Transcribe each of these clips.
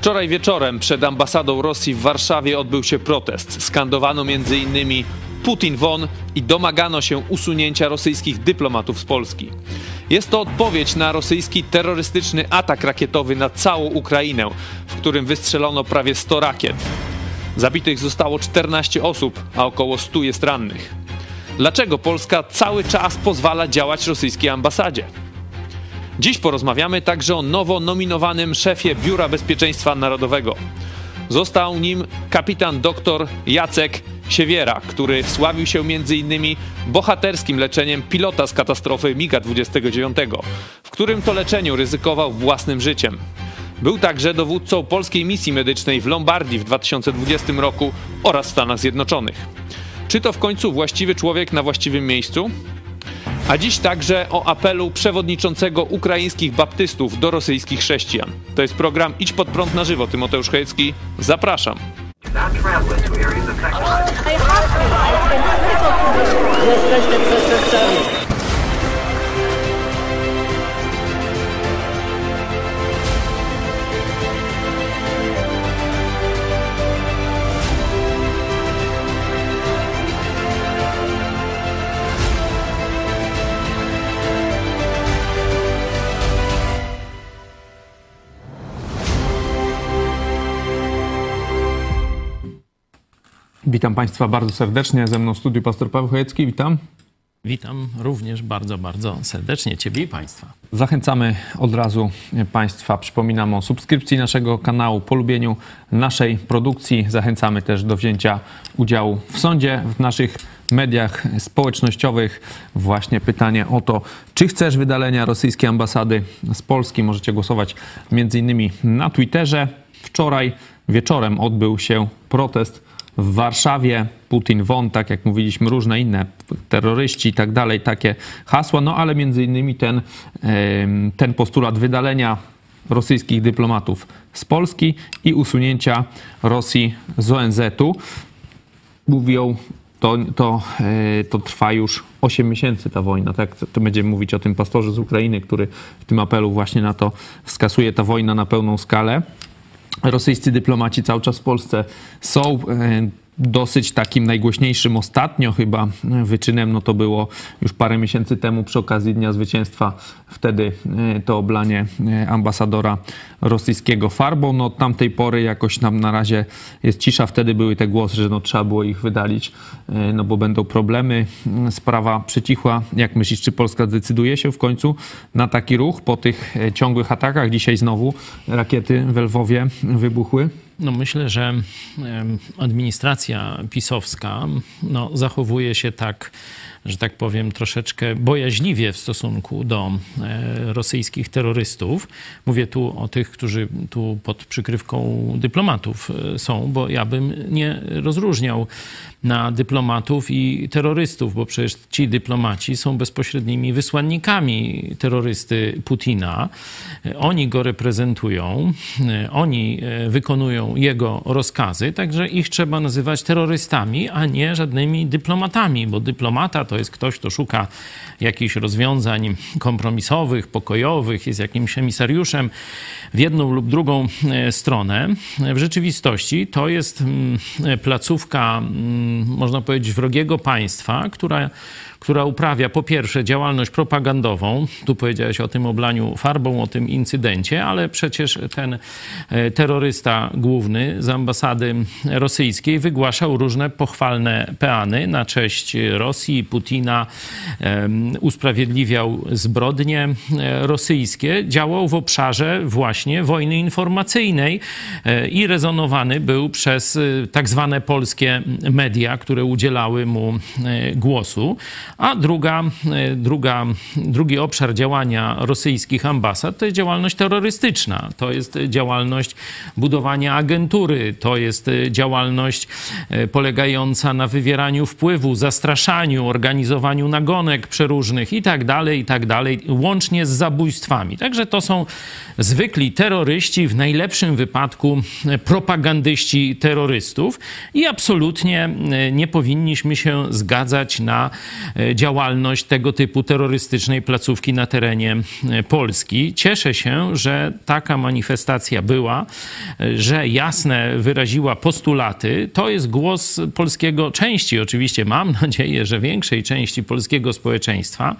Wczoraj wieczorem przed ambasadą Rosji w Warszawie odbył się protest. Skandowano m.in. Putin won i domagano się usunięcia rosyjskich dyplomatów z Polski. Jest to odpowiedź na rosyjski terrorystyczny atak rakietowy na całą Ukrainę, w którym wystrzelono prawie 100 rakiet. Zabitych zostało 14 osób, a około 100 jest rannych. Dlaczego Polska cały czas pozwala działać rosyjskiej ambasadzie? Dziś porozmawiamy także o nowo nominowanym szefie Biura Bezpieczeństwa Narodowego. Został nim kapitan dr Jacek Siewiera, który wsławił się m.in. bohaterskim leczeniem pilota z katastrofy MiGa-29, w którym to leczeniu ryzykował własnym życiem. Był także dowódcą polskiej misji medycznej w Lombardii w 2020 roku oraz w Stanach Zjednoczonych. Czy to w końcu właściwy człowiek na właściwym miejscu? A dziś także o apelu przewodniczącego ukraińskich baptystów do rosyjskich chrześcijan. To jest program Idź pod prąd na żywo. Tymoteusz Chojecki, zapraszam. Jesteście przestępcami. Witam Państwa bardzo serdecznie. Ze mną w studiu pastor Paweł Chojecki. Witam. Witam również bardzo, bardzo serdecznie Ciebie i Państwa. Zachęcamy od razu Państwa, przypominam o subskrypcji naszego kanału, polubieniu naszej produkcji. Zachęcamy też do wzięcia udziału w sądzie w naszych mediach społecznościowych. Właśnie pytanie o to, czy chcesz wydalenia rosyjskiej ambasady z Polski. Możecie głosować między innymi na Twitterze. Wczoraj wieczorem odbył się protest w Warszawie, Putin won, tak jak mówiliśmy, różne inne terroryści i tak dalej, takie hasła, no ale między innymi ten, ten postulat wydalenia rosyjskich dyplomatów z Polski i usunięcia Rosji z ONZ-u. Mówią, to, to, e, to trwa już 8 miesięcy ta wojna. Tak? To będziemy mówić o tym pastorze z Ukrainy, który w tym apelu właśnie na to wskazuje ta wojna na pełną skalę. Rosyjscy dyplomaci cały czas w Polsce są e, dosyć takim najgłośniejszym ostatnio chyba wyczynem, no to było już parę miesięcy temu przy okazji Dnia Zwycięstwa. Wtedy e, to oblanie e, ambasadora rosyjskiego farbą. No od tamtej pory jakoś nam na razie jest cisza. Wtedy były te głosy, że no trzeba było ich wydalić, e, no bo będą problemy. Sprawa przycichła. Jak myślisz, czy Polska decyduje się w końcu na taki ruch po tych ciągłych atakach? Dzisiaj znowu rakiety w Lwowie wybuchły. No myślę, że administracja pisowska no, zachowuje się tak że tak powiem, troszeczkę bojaźliwie w stosunku do e, rosyjskich terrorystów. Mówię tu o tych, którzy tu pod przykrywką dyplomatów e, są, bo ja bym nie rozróżniał na dyplomatów i terrorystów, bo przecież ci dyplomaci są bezpośrednimi wysłannikami terrorysty Putina. E, oni go reprezentują, oni wykonują jego rozkazy, także ich trzeba nazywać terrorystami, a nie żadnymi dyplomatami, bo dyplomata to jest ktoś, kto szuka jakichś rozwiązań kompromisowych, pokojowych, jest jakimś emisariuszem w jedną lub drugą e, stronę. W rzeczywistości to jest mm, placówka, mm, można powiedzieć, wrogiego państwa, która która uprawia po pierwsze działalność propagandową, tu powiedziałeś o tym oblaniu farbą, o tym incydencie, ale przecież ten e, terrorysta główny z ambasady rosyjskiej wygłaszał różne pochwalne peany na cześć Rosji, Putina, usprawiedliwiał zbrodnie e, rosyjskie, działał w obszarze właśnie wojny informacyjnej e, i rezonowany był przez tak zwane polskie media, które udzielały mu głosu. A druga, e, druga, drugi obszar działania rosyjskich ambasad to jest działalność terrorystyczna, to jest działalność budowania agentury, to jest działalność e, polegająca na wywieraniu wpływu, zastraszaniu, organizowaniu nagonek przeróżnych i tak dalej, i tak łącznie z zabójstwami. Także to są zwykli terroryści, w najlepszym wypadku propagandyści terrorystów. I absolutnie nie powinniśmy się zgadzać na działalność tego typu terrorystycznej placówki na terenie Polski. Cieszę się, że taka manifestacja była, że jasne wyraziła postulaty. To jest głos polskiego, części oczywiście, mam nadzieję, że większej części polskiego społeczeństwa,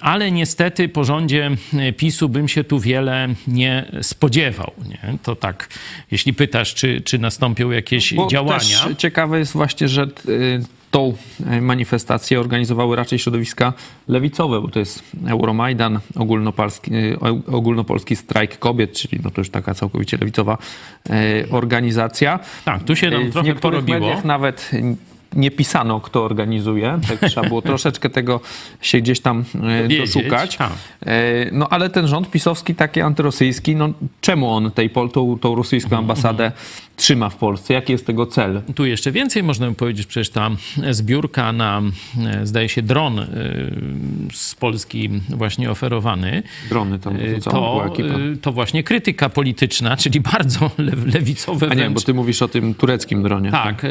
ale niestety po rządzie PiSu bym się tu wiele nie spodziewał. Nie? To tak, jeśli pytasz, czy, czy nastąpią jakieś Bo działania. Też ciekawe jest właśnie, że tą manifestację organizowały raczej środowiska lewicowe, bo to jest Euromajdan, ogólnopolski, y, ogólnopolski strajk kobiet, czyli no to już taka całkowicie lewicowa y, organizacja. Tak, tu się nam w trochę niektórych porobiło. nawet nie pisano, kto organizuje. Tak trzeba było troszeczkę tego się gdzieś tam e, doszukać. tak. E, No ale ten rząd pisowski, taki antyrosyjski, no czemu on tej, tą, tą rosyjską ambasadę trzyma w Polsce? Jaki jest tego cel? Tu jeszcze więcej można by powiedzieć, przecież ta zbiórka na, e, zdaje się, dron z Polski właśnie oferowany. Drony tam, To, to właśnie krytyka polityczna, czyli bardzo le, lewicowe A nie, wręcz. bo ty mówisz o tym tureckim dronie. Tak, e,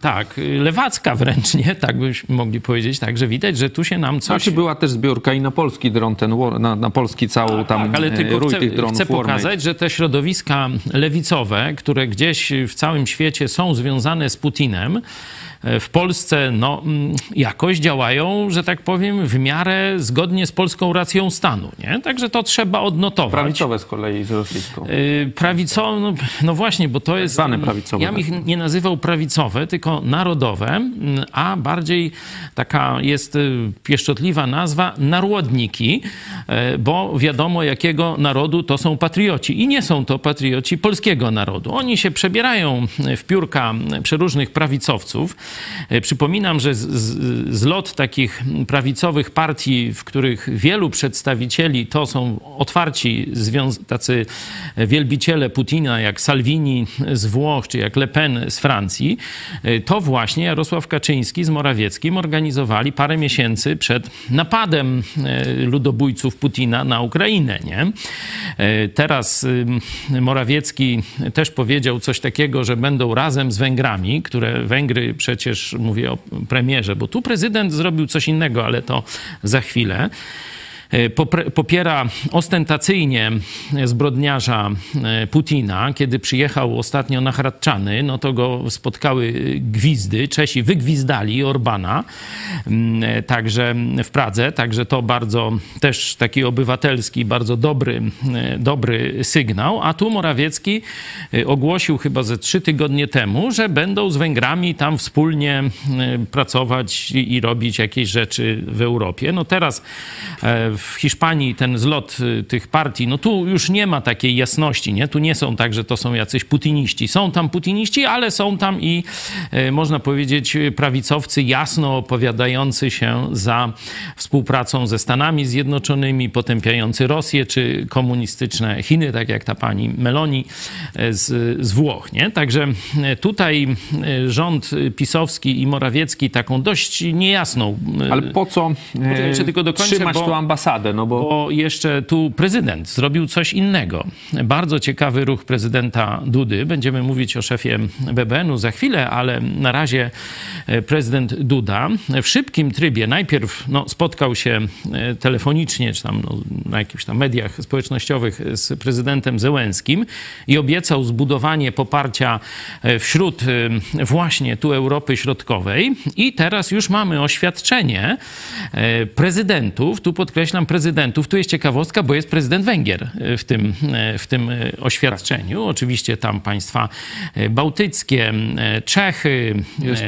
Tak, lewacka wręcz, nie? Tak byśmy mogli powiedzieć, tak, że widać, że tu się nam coś... Znaczy była też zbiórka i na polski dron, ten, na, na polski całą tam Tak, ale e, tylko chcę, chcę pokazać, że te środowiska lewicowe, które gdzieś w całym świecie są związane z Putinem, w Polsce no, mm, jakoś działają, że tak powiem, w miarę zgodnie z polską racją stanu. Nie? Także to trzeba odnotować. Prawicowe z kolei z rosyjską. Y, Prawicowe, no, no właśnie, bo to jest. zwane prawicowe, Ja bym tak. ich nie nazywał prawicowe, tylko narodowe, mm, a bardziej taka jest y, pieszczotliwa nazwa narodniki, y, bo wiadomo, jakiego narodu to są patrioci. I nie są to patrioci polskiego narodu. Oni się przebierają w piórka przeróżnych prawicowców. Y, Przypominam, że z, z, zlot takich prawicowych partii, w których wielu przedstawicieli to są otwarci tacy wielbiciele Putina, jak Salvini z Włoch, czy jak Le Pen z Francji, y, to właśnie Jarosław Kaczyński z Morawieckim organizowali parę miesięcy przed napadem y, ludobójców Putina na Ukrainę. Nie? Teraz Morawiecki też powiedział coś takiego, że będą razem z Węgrami, które Węgry przecież, mówię o premierze, bo tu prezydent zrobił coś innego, ale to za chwilę. E, popiera ostentacyjnie zbrodniarza e, Putina. Kiedy przyjechał ostatnio na Hradczany, no to go spotkały gwizdy. Czesi wygwizdali Orbana, mm, e, także w Pradze. Także to bardzo też taki obywatelski, bardzo dobry, e, dobry sygnał. A tu Morawiecki e, ogłosił chyba ze trzy tygodnie temu, że będą z Węgrami tam wspólnie e, pracować i, robić jakieś rzeczy w Europie. No teraz e, w Hiszpanii ten zlot y, tych partii, no tu już nie ma takiej jasności, nie? Tu nie są tak, że to są jacyś putiniści. Są tam putiniści, ale są tam i e, można powiedzieć prawicowcy jasno opowiadający się za współpracą ze Stanami Zjednoczonymi, potępiający Rosję czy komunistyczne Chiny, tak jak ta pani Meloni e, z, z Włoch, nie? Także tutaj rząd pisowski i Morawiecki taką dość niejasną Ale po co e, jeszcze tylko dokończę, trzymać bo- tą ambasadę? No bo bo jeszcze tu prezydent zrobił coś innego. Bardzo ciekawy ruch prezydenta Dudy. Będziemy mówić o szefie BBN-u za chwilę, ale na razie e, prezydent Duda w szybkim trybie najpierw no, spotkał się e, telefonicznie, czy tam no, na jakichś tam mediach społecznościowych z prezydentem Zełenskim i obiecał zbudowanie poparcia e, wśród właśnie tu Europy Środkowej. I teraz już mamy oświadczenie prezydentów, tu podkreślam prezydentów, tu jest ciekawostka, bo jest prezydent Węgier e, w tym, e, w tym e, oświadczeniu. Oczywiście tam państwa bałtyckie, Czechy, jest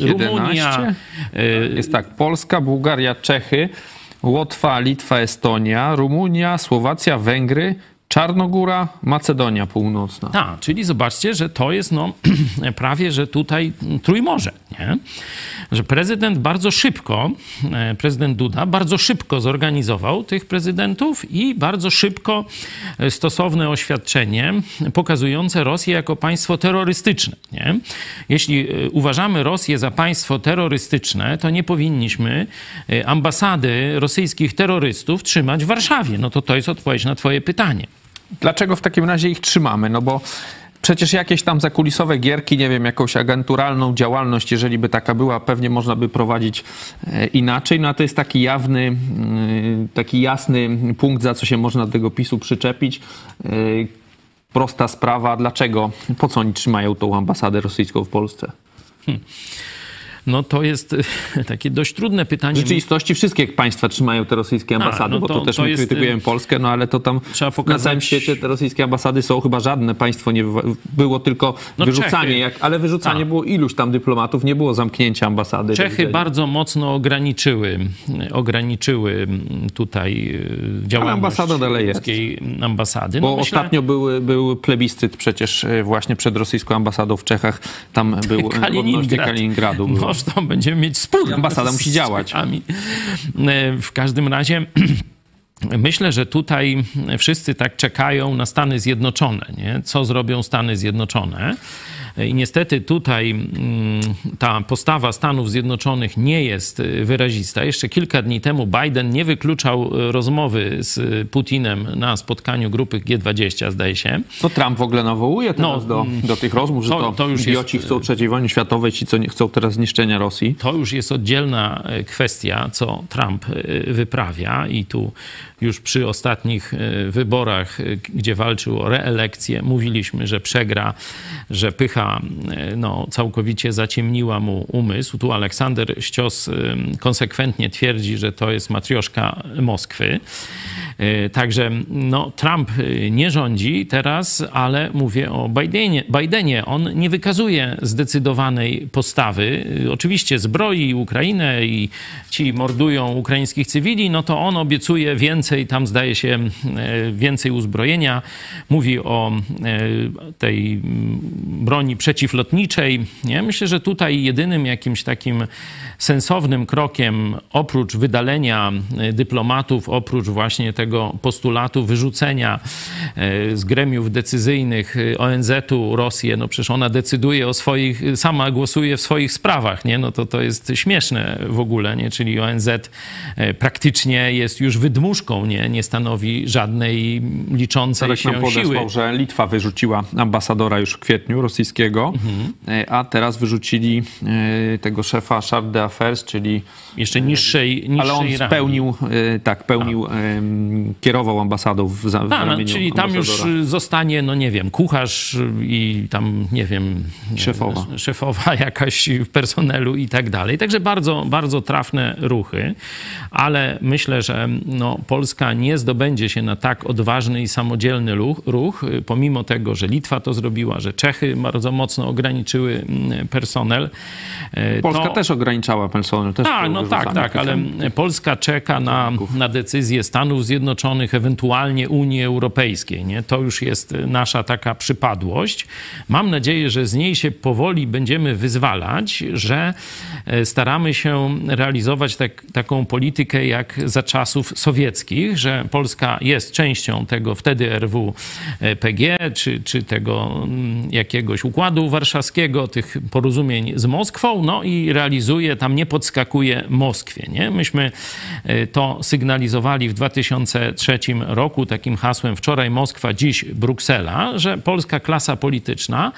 Rumunia. 11. Jest tak, Polska, Bułgaria, Czechy, Łotwa, Litwa, Estonia, Rumunia, Słowacja, Węgry, Czarnogóra, Macedonia Północna. Tak, czyli zobaczcie, że to jest no, prawie, że tutaj Trójmorze, nie? Że prezydent bardzo szybko, e, prezydent Duda bardzo szybko zorganizował tych prezydentów i bardzo szybko e, stosowne oświadczenie pokazujące Rosję jako państwo terrorystyczne, nie? Jeśli e, uważamy Rosję za państwo terrorystyczne, to nie powinniśmy ambasady rosyjskich terrorystów trzymać w Warszawie. No to to jest odpowiedź na twoje pytanie. Dlaczego w takim razie ich trzymamy? No bo przecież jakieś tam zakulisowe gierki, nie wiem, jakąś agenturalną działalność, jeżeli by taka była, pewnie można by prowadzić e, inaczej. No a to jest taki jawny, mm, taki jasny punkt, za co się można do tego PiSu przyczepić. E, prosta sprawa, dlaczego, po co oni trzymają tą ambasadę rosyjską w Polsce? Hmm. No to jest takie dość trudne pytanie. W rzeczywistości wszystkie państwa trzymają te rosyjskie ambasady, A, no to, bo to też to my jest... krytykujemy Polskę, no ale to tam pokazać... na całym świecie te rosyjskie ambasady są, chyba żadne państwo nie było tylko no wyrzucanie, jak, ale wyrzucanie A. było iluś tam dyplomatów, nie było zamknięcia ambasady. Czechy bardzo mocno ograniczyły, ograniczyły tutaj e, działalność ambasada dalej jest. ambasady. No bo myślę... ostatnio był, był plebiscyt przecież e, właśnie przed rosyjską ambasadą w Czechach, tam był Kaliningrad. Kaliningradu. Było. No, to będziemy mieć spór. Ambasada musi działać. E, w każdym razie Myślę, że tutaj wszyscy tak czekają na Stany Zjednoczone. Nie? Co zrobią Stany Zjednoczone? I niestety tutaj mm, ta postawa Stanów Zjednoczonych nie jest wyrazista. Jeszcze kilka dni temu Biden nie wykluczał rozmowy z Putinem na spotkaniu grupy G20, zdaje się. To Trump w ogóle nawołuje teraz no, do, mm, do tych rozmów, że to, to już idioci jest, chcą trzeciej wojny światowej, ci, co nie chcą teraz zniszczenia Rosji. To już jest oddzielna kwestia, co Trump wyprawia i tu już przy ostatnich wyborach, gdzie walczył o reelekcję, mówiliśmy, że przegra, że pycha E, no, całkowicie zaciemniła mu umysł. Tu Aleksander Ścios e, konsekwentnie twierdzi, że to jest matrioszka Moskwy. E, także no, Trump nie rządzi teraz, ale mówię o Bidenie. Bidenie. On nie wykazuje zdecydowanej postawy. Oczywiście zbroi Ukrainę i ci mordują ukraińskich cywili, no to on obiecuje więcej, tam zdaje się więcej uzbrojenia. Mówi o tej broni broni przeciwlotniczej. Nie? Myślę, że tutaj jedynym jakimś takim sensownym krokiem, oprócz wydalenia e, dyplomatów, oprócz właśnie tego postulatu wyrzucenia e, z gremiów decyzyjnych e, ONZ-u Rosję, no przecież ona decyduje o swoich, sama głosuje w swoich sprawach, nie? No to to jest śmieszne w ogóle, nie? Czyli ONZ praktycznie jest już wydmuszką, nie? Nie stanowi żadnej liczącej Tarek się nam podesłał, siły. że Litwa wyrzuciła ambasadora już w kwietniu rosyjskiego mhm. a teraz wyrzucili tego szefa Charge czyli jeszcze niższej, niższej Ale on spełnił, e, tak, pełnił, A. kierował ambasadą w, w A, no, Czyli tam już zostanie, no nie wiem, kucharz i tam, nie wiem... Szefowa. Szefowa jakaś w personelu i tak dalej. Także bardzo, bardzo trafne ruchy, ale myślę, że no, Polska nie zdobędzie się na tak odważny i samodzielny ruch, ruch pomimo tego, że Litwa to zrobiła, że Czechy bardzo mocno ograniczyły mm, personel. E, Polska to... też ograniczała personel. Też A, no tak, tak, ale Polska czeka na, na decyzję Stanów Zjednoczonych, ewentualnie Unii Europejskiej. Nie? To już jest nasza taka przypadłość. Mam nadzieję, że z niej się powoli będziemy wyzwalać, że e, staramy się realizować tak, taką politykę jak za czasów sowieckich, że Polska jest częścią tego wtedy RW e, czy, czy tego mm, jakiegoś układu warszawskiego, tych porozumień z Moskwą, no i realizuje, tam nie podskakuje Moskwie. Nie? Myśmy e, to sygnalizowali w 2003 roku takim hasłem wczoraj Moskwa, dziś Bruksela, że polska klasa polityczna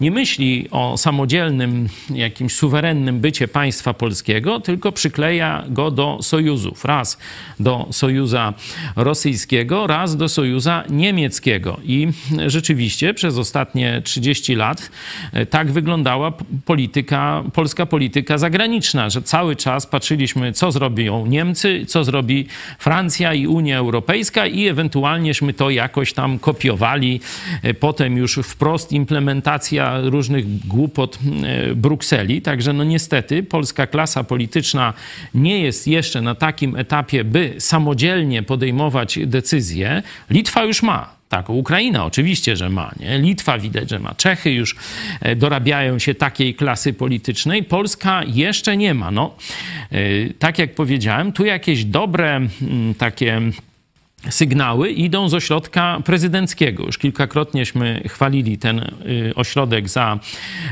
nie myśli o samodzielnym, jakimś suwerennym bycie państwa polskiego, tylko przykleja go do sojuzów. Raz do sojuza rosyjskiego, raz do sojuza niemieckiego. I rzeczywiście przez ostatnie 30 lat e, tak wyglądała polityka, polska polityka zagraniczna, że cały czas patrzyliśmy, co zrobią Niemcy, co zrobi Francja i Unia Europejska i ewentualnieśmy to jakoś tam kopiowali. E, potem już wprost implementacja różnych głupot e, Brukseli. Także no niestety polska klasa polityczna nie jest jeszcze na takim etapie, by samodzielnie podejmować decyzje. Litwa już ma Tak, Ukraina oczywiście, że ma. Nie? Litwa widać, że ma. Czechy już e, dorabiają się takiej klasy politycznej. Polska jeszcze nie ma. No, e, tak jak powiedziałem, tu jakieś dobre mm, takie sygnały idą z ośrodka prezydenckiego. Już kilkakrotnieśmy chwalili ten y, ośrodek za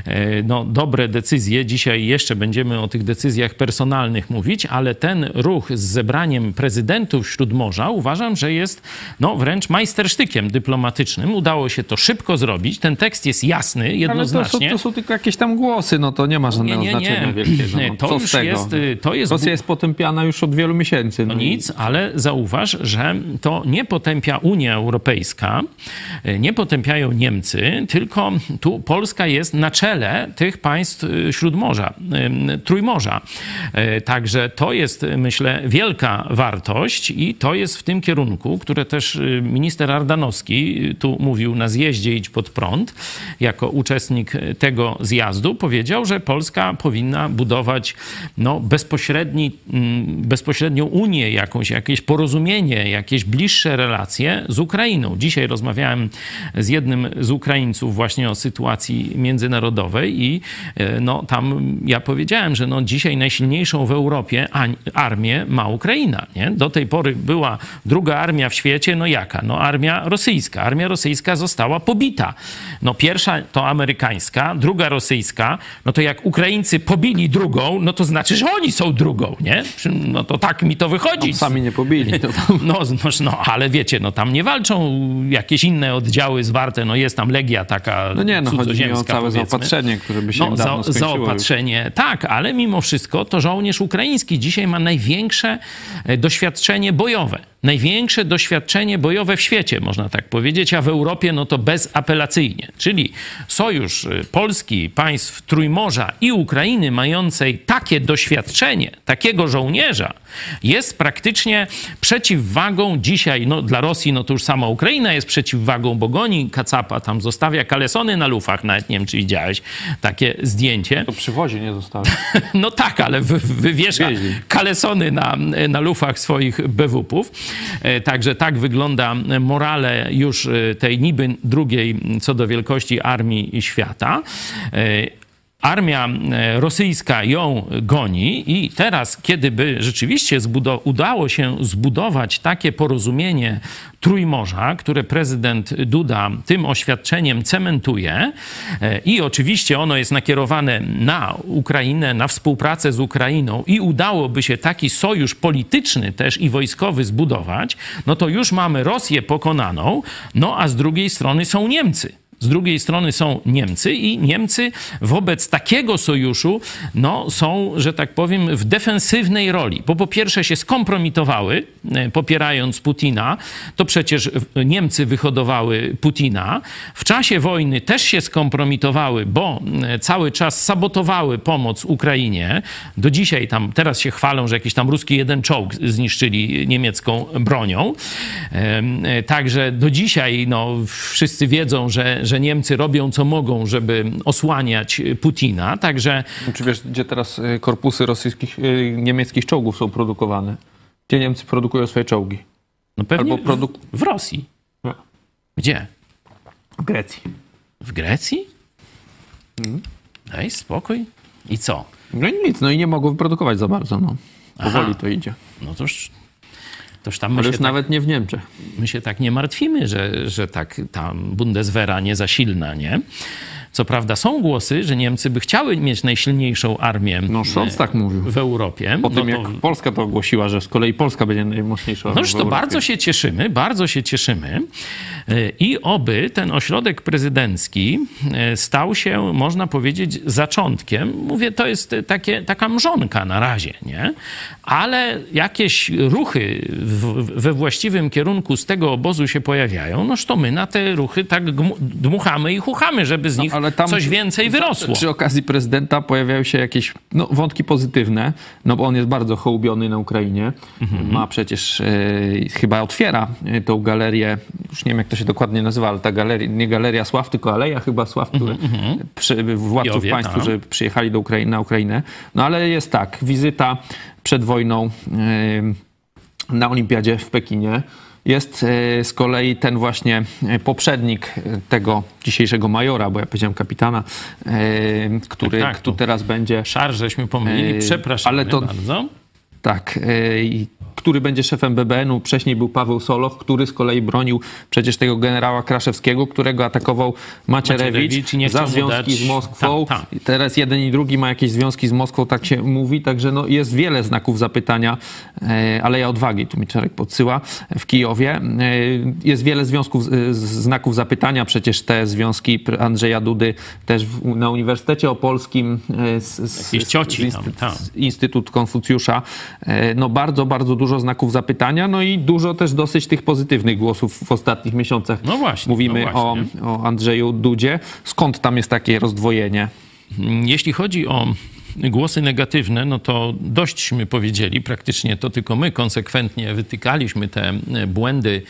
y, no, dobre decyzje. Dzisiaj jeszcze będziemy o tych decyzjach personalnych mówić, ale ten ruch z zebraniem prezydentów Śródmorza uważam, że jest no, wręcz majstersztykiem dyplomatycznym. Udało się to szybko zrobić. Ten tekst jest jasny, jednoznacznie. Ale to są, to są tylko jakieś tam głosy, no to nie ma żadnego nie, nie, nie. znaczenia wielkiego. No, to co już z tego? jest... y, To jest Rosja jest potępiana już od wielu miesięcy. No No nic, ale zauważ, że to nie potępia Unia Europejska, e, nie potępiają Niemcy, tylko tu Polska jest na czele tych państw e, Śródmorza, e, Trójmorza. Także to jest, myślę, wielka wartość i to jest w tym kierunku, które też minister Ardanowski tu mówił na zjeździe Idź pod prąd, jako uczestnik tego zjazdu, powiedział, że Polska powinna budować no, bezpośredni, mm, bezpośrednią Unię jakąś, jakieś porozumienie, jakieś bliższe relacje z Ukrainą. Dzisiaj rozmawiałem z jednym z Ukraińców właśnie o sytuacji międzynarodowej i e, no, tam ja powiedziałem, że no, dzisiaj najsilniejszą w Europie armię ma Ukraina. Nie? Do tej pory była druga armia w świecie, no jaka? No armia rosyjska. Armia rosyjska została pobita. No pierwsza to amerykańska, druga rosyjska. No to jak Ukraińcy pobili drugą, no to znaczy, że oni są drugą, nie? No to tak mi to wychodzi. Sami nie pobili. To tam... No, no, no, ale wiecie, no tam nie walczą jakieś inne oddziały zwarte, no jest tam legia taka No nie, no chodzi mi o całe powiedzmy. zaopatrzenie, które by się No, dawno za, zaopatrzenie, tak, ale mimo wszystko to żołnierz ukraiński dzisiaj ma największe e, doświadczenie bojowe. Największe doświadczenie bojowe w świecie, można tak powiedzieć, a w Europie no to bezapelacyjnie. Czyli sojusz e, Polski, państw Trójmorza i Ukrainy mającej takie doświadczenie, takiego żołnierza, jest praktycznie przeciwwagą dzisiaj, no dla Rosji, no to już sama Ukraina jest przeciwwagą, bo goni Kacapa, tam zostawia kalesony na lufach, nawet nie wiem, czy widziałeś takie zdjęcie. To przywozi nie zostało. No tak, ale wy, wywiesza kalesony na, na lufach swoich bewupów. E, Także tak wygląda morale już e, tej niby drugiej co do wielkości armii świata. Armia e, rosyjska ją goni i teraz, kiedy by rzeczywiście udało się zbudować takie porozumienie Trójmorza, które prezydent Duda tym oświadczeniem cementuje e, i oczywiście ono jest nakierowane na Ukrainę, na współpracę z Ukrainą i udałoby się taki sojusz polityczny też i wojskowy zbudować, no to już mamy Rosję pokonaną, no a z drugiej strony są Niemcy. Z drugiej strony są Niemcy i Niemcy wobec takiego sojuszu no, są, że tak powiem, w defensywnej roli. Bo po pierwsze się skompromitowały, e, popierając Putina. To przecież Niemcy wyhodowały Putina. W czasie wojny też się skompromitowały, bo e, cały czas sabotowały pomoc Ukrainie. Do dzisiaj tam, teraz się chwalą, że jakiś tam ruski jeden czołg zniszczyli niemiecką bronią. E, Także do dzisiaj no, wszyscy wiedzą, że, że Niemcy robią co mogą, żeby osłaniać Putina. Także Czy wiesz, gdzie teraz y, korpusy rosyjskich, y, niemieckich czołgów są produkowane? Gdzie Niemcy produkują swoje czołgi? no pewnie Albo produk- w, Rosji. No. Gdzie? W Grecji. W Grecji? Mhm. Daj spokój. I co? No i nic, no i nie mogą wyprodukować za bardzo, no. Powoli Aha. to idzie. No toż, toż tam Ale już tak, nawet nie w Niemczech. my się tak nie martwimy, że, że tak tam Bundeswehra nie za silna, nie? Co prawda są głosy, że Niemcy by chciały mieć najsilniejszą armię No Scholz tak mówił. w Europie. Po tym, no jak to, Polska to ogłosiła, że z kolei Polska będzie najmocniejsza. Noż w to bardzo się cieszymy, bardzo się cieszymy. Y, I oby ten ośrodek prezydencki y, stał się, można powiedzieć, zaczątkiem. Mówię, to jest takie, taka mrzonka na razie, nie? Ale jakieś ruchy w, we właściwym kierunku z tego obozu się pojawiają, noż to my na te ruchy tak dmuchamy i chuchamy, żeby z nich ale tam- coś więcej wyrosło. Przy okazji prezydenta pojawiają się jakieś no, wątki pozytywne, no bo on jest bardzo hołubiony na Ukrainie. Mhm. Ma przecież, e, chyba otwiera e, tą galerię, już nie wiem jak to się dokładnie nazywa, ale ta galeria, nie Galeria Sław, tylko Aleja chyba Sław, które, przy, władców Jowie, państw, którzy przyjechali do Ukrainy, na Ukrainę. No ale jest tak, wizyta przed wojną e, na olimpiadzie w Pekinie. Jest e, z kolei ten właśnie e, poprzednik e, tego dzisiejszego majora, bo ja powiedziałem kapitana, który Tak, tak, tu teraz będzie Szar, żeśmy pomylili, przepraszamy ale to- bardzo. Tak, który będzie szefem BBN-u. Wcześniej był Paweł Soloch, który z kolei bronił przecież tego generała Kraszewskiego, którego atakował Macierewicz, Macierewicz za związki z Moskwą. Teraz jeden i drugi ma jakieś związki z Moskwą, tak się mówi, także no jest wiele znaków zapytania. E, Aleja Odwagi, tu mi Czarek podsyła, w Kijowie. E, Jest wiele związków, z- z- znaków zapytania, przecież te związki Andrzeja Dudy też na Uniwersytecie Opolskim e, z, z, z, tak. Instytut Konfucjusza. No bardzo, bardzo dużo znaków zapytania, no i dużo też dosyć tych pozytywnych głosów w ostatnich miesiącach. No właśnie, Mówimy no o, właśnie. o Andrzeju Dudzie. Skąd tam jest takie rozdwojenie? Jeśli chodzi o głosy negatywne, no to dośćśmy powiedzieli, praktycznie to tylko my konsekwentnie wytykaliśmy te e, błędy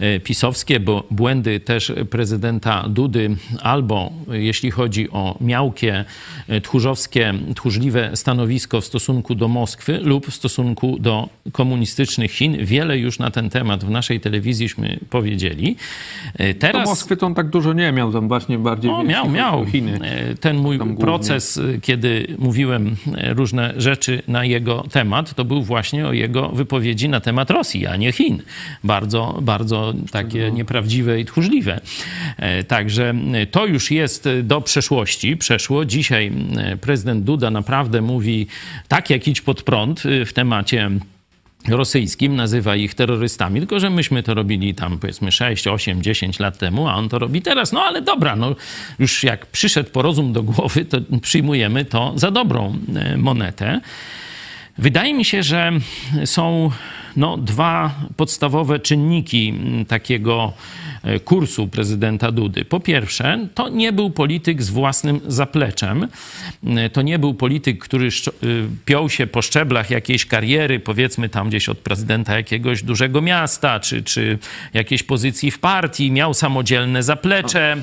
e, pisowskie, bo błędy też prezydenta Dudy, albo jeśli chodzi o miałkie, e, tchórzowskie, tchórzliwe stanowisko w stosunku do Moskwy lub w stosunku do komunistycznych Chin. Wiele już na ten temat w naszej telewizjiśmy powiedzieli. E, Do Teraz... Moskwy to on tak dużo nie miał, tam właśnie bardziej jeśli miał, miał. o Chiny. E, Ten mój proces, e, kiedy mówiłem e, różne rzeczy na jego temat, to był właśnie o jego wypowiedzi na temat Rosji, a nie Chin. Bardzo, bardzo takie nieprawdziwe i tchórzliwe. E, Także e, to już jest do przeszłości. Przeszło. Dzisiaj prezydent Duda naprawdę mówi tak jak idź pod prąd w temacie rosyjskim, nazywa ich terrorystami, tylko że myśmy to robili tam powiedzmy 6, 8, 10 lat temu, a on to robi teraz. No ale dobra, no już jak przyszedł po rozum do głowy, to przyjmujemy to za dobrą e, monetę. Wydaje mi się, że są no, dwa podstawowe czynniki takiego kursu prezydenta Dudy. Po pierwsze, to nie był polityk z własnym zapleczem. E, To nie był polityk, który y, piął się po szczeblach jakiejś kariery, powiedzmy tam gdzieś od prezydenta jakiegoś dużego miasta, czy, czy jakiejś pozycji w partii, miał samodzielne zaplecze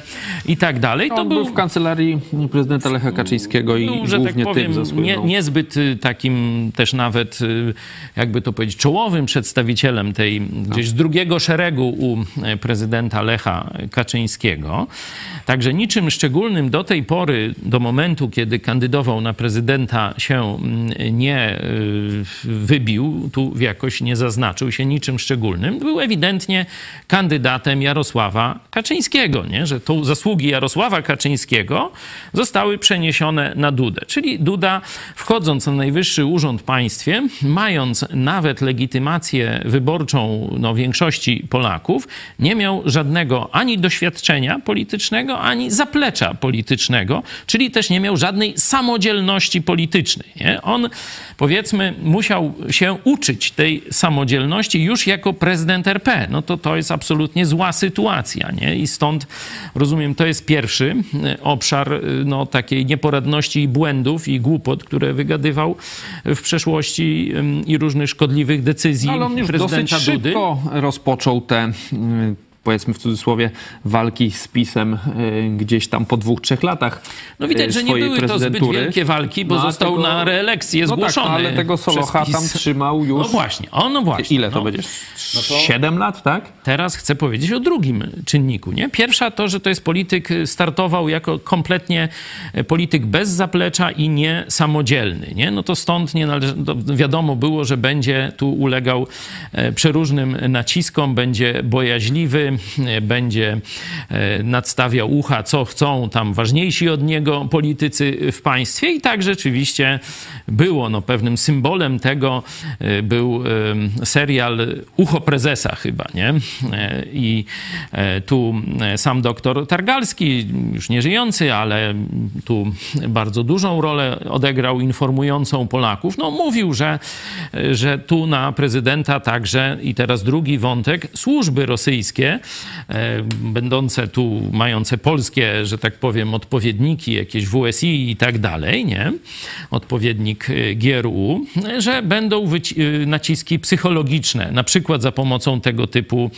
i tak dalej. On był w kancelarii prezydenta Lecha Kaczyńskiego i był, że tak głównie powiem, tym nie, niezbyt y, takim też nawet, y, jakby to powiedzieć, czołowym przedstawicielem tej gdzieś z drugiego szeregu u e, prezydenta Lecha Kaczyńskiego. Także niczym szczególnym do tej pory, do momentu, kiedy kandydował na prezydenta, się mm, nie y, wybił, tu jakoś nie zaznaczył się niczym szczególnym. Był ewidentnie kandydatem Jarosława Kaczyńskiego, nie? że tu zasługi Jarosława Kaczyńskiego zostały przeniesione na Dudę. Czyli Duda, wchodząc na najwyższy urząd w państwie, mając nawet legitymację wyborczą no, większości Polaków, nie miał żadnego ani doświadczenia politycznego, ani zaplecza politycznego, czyli też nie miał żadnej samodzielności politycznej. Nie? On, powiedzmy, musiał się uczyć tej samodzielności już jako prezydent RP. No to to jest absolutnie zła sytuacja. Nie? I stąd, rozumiem, to jest pierwszy y, obszar y, no, takiej nieporadności i błędów i głupot, które wygadywał w przeszłości i różnych szkodliwych decyzji Ale on już dosyć Dudy. szybko rozpoczął te, y, powiedzmy w cudzysłowie, walki z PiSem y, gdzieś tam po dwóch, trzech latach No widać, y, że nie były to zbyt wielkie walki, bo No, został tego- na reelekcję no zgłoszony. Tak, ale tego Solocha tam trzymał już... No właśnie, o no właśnie. Ile to no. będzie? Siedem lat, tak? Teraz chcę powiedzieć o drugim czynniku. Nie? Pierwsza to, że to jest polityk, y, startował jako kompletnie e, polityk bez zaplecza i nie samodzielny. Nie? No to stąd nie należy, to wiadomo było, że będzie tu ulegał e, przeróżnym naciskom, będzie bojaźliwy, e, będzie e, nadstawiał ucha, co chcą tam ważniejsi od niego politycy w państwie i tak rzeczywiście było. No, pewnym symbolem tego e, był e, serial Ucho Prezesa chyba, nie? I tu sam doktor Targalski, już nie żyjący, ale tu bardzo dużą rolę odegrał, informującą Polaków. No, mówił, że, że tu na prezydenta także, i teraz drugi wątek, służby rosyjskie będące tu, mające polskie, że tak powiem, odpowiedniki, jakieś WSI i tak dalej, nie? Odpowiednik e, GRU, że będą naciski psychologiczne, na przykład za pomocą tego typu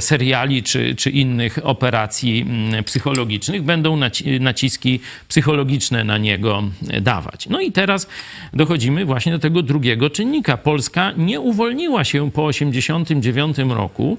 seriali czy, czy innych operacji psychologicznych, będą naciski psychologiczne na niego dawać. No i teraz dochodzimy właśnie do tego drugiego czynnika. Polska nie uwolniła się po 1989 roku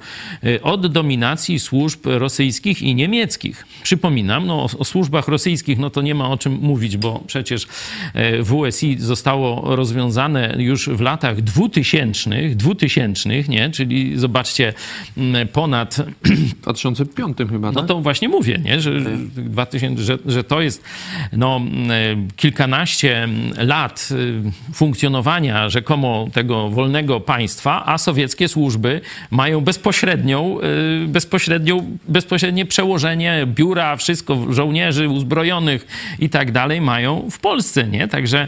od dominacji służb rosyjskich i niemieckich. Przypominam, no, o, o służbach rosyjskich no to nie ma o czym mówić, bo przecież y, WSI zostało rozwiązane już w latach 2000, 2000 nie? czyli zobaczcie, mm, ponad... W 2005 chyba, No tak? to właśnie mówię, nie? Że, 2000, że, że to jest no, y, kilkanaście lat funkcjonowania rzekomo tego wolnego państwa, a sowieckie służby mają bezpośrednią, bezpośrednią, bezpośrednie przełożenie, biura, wszystko, żołnierzy uzbrojonych i tak dalej mają w Polsce, nie? Także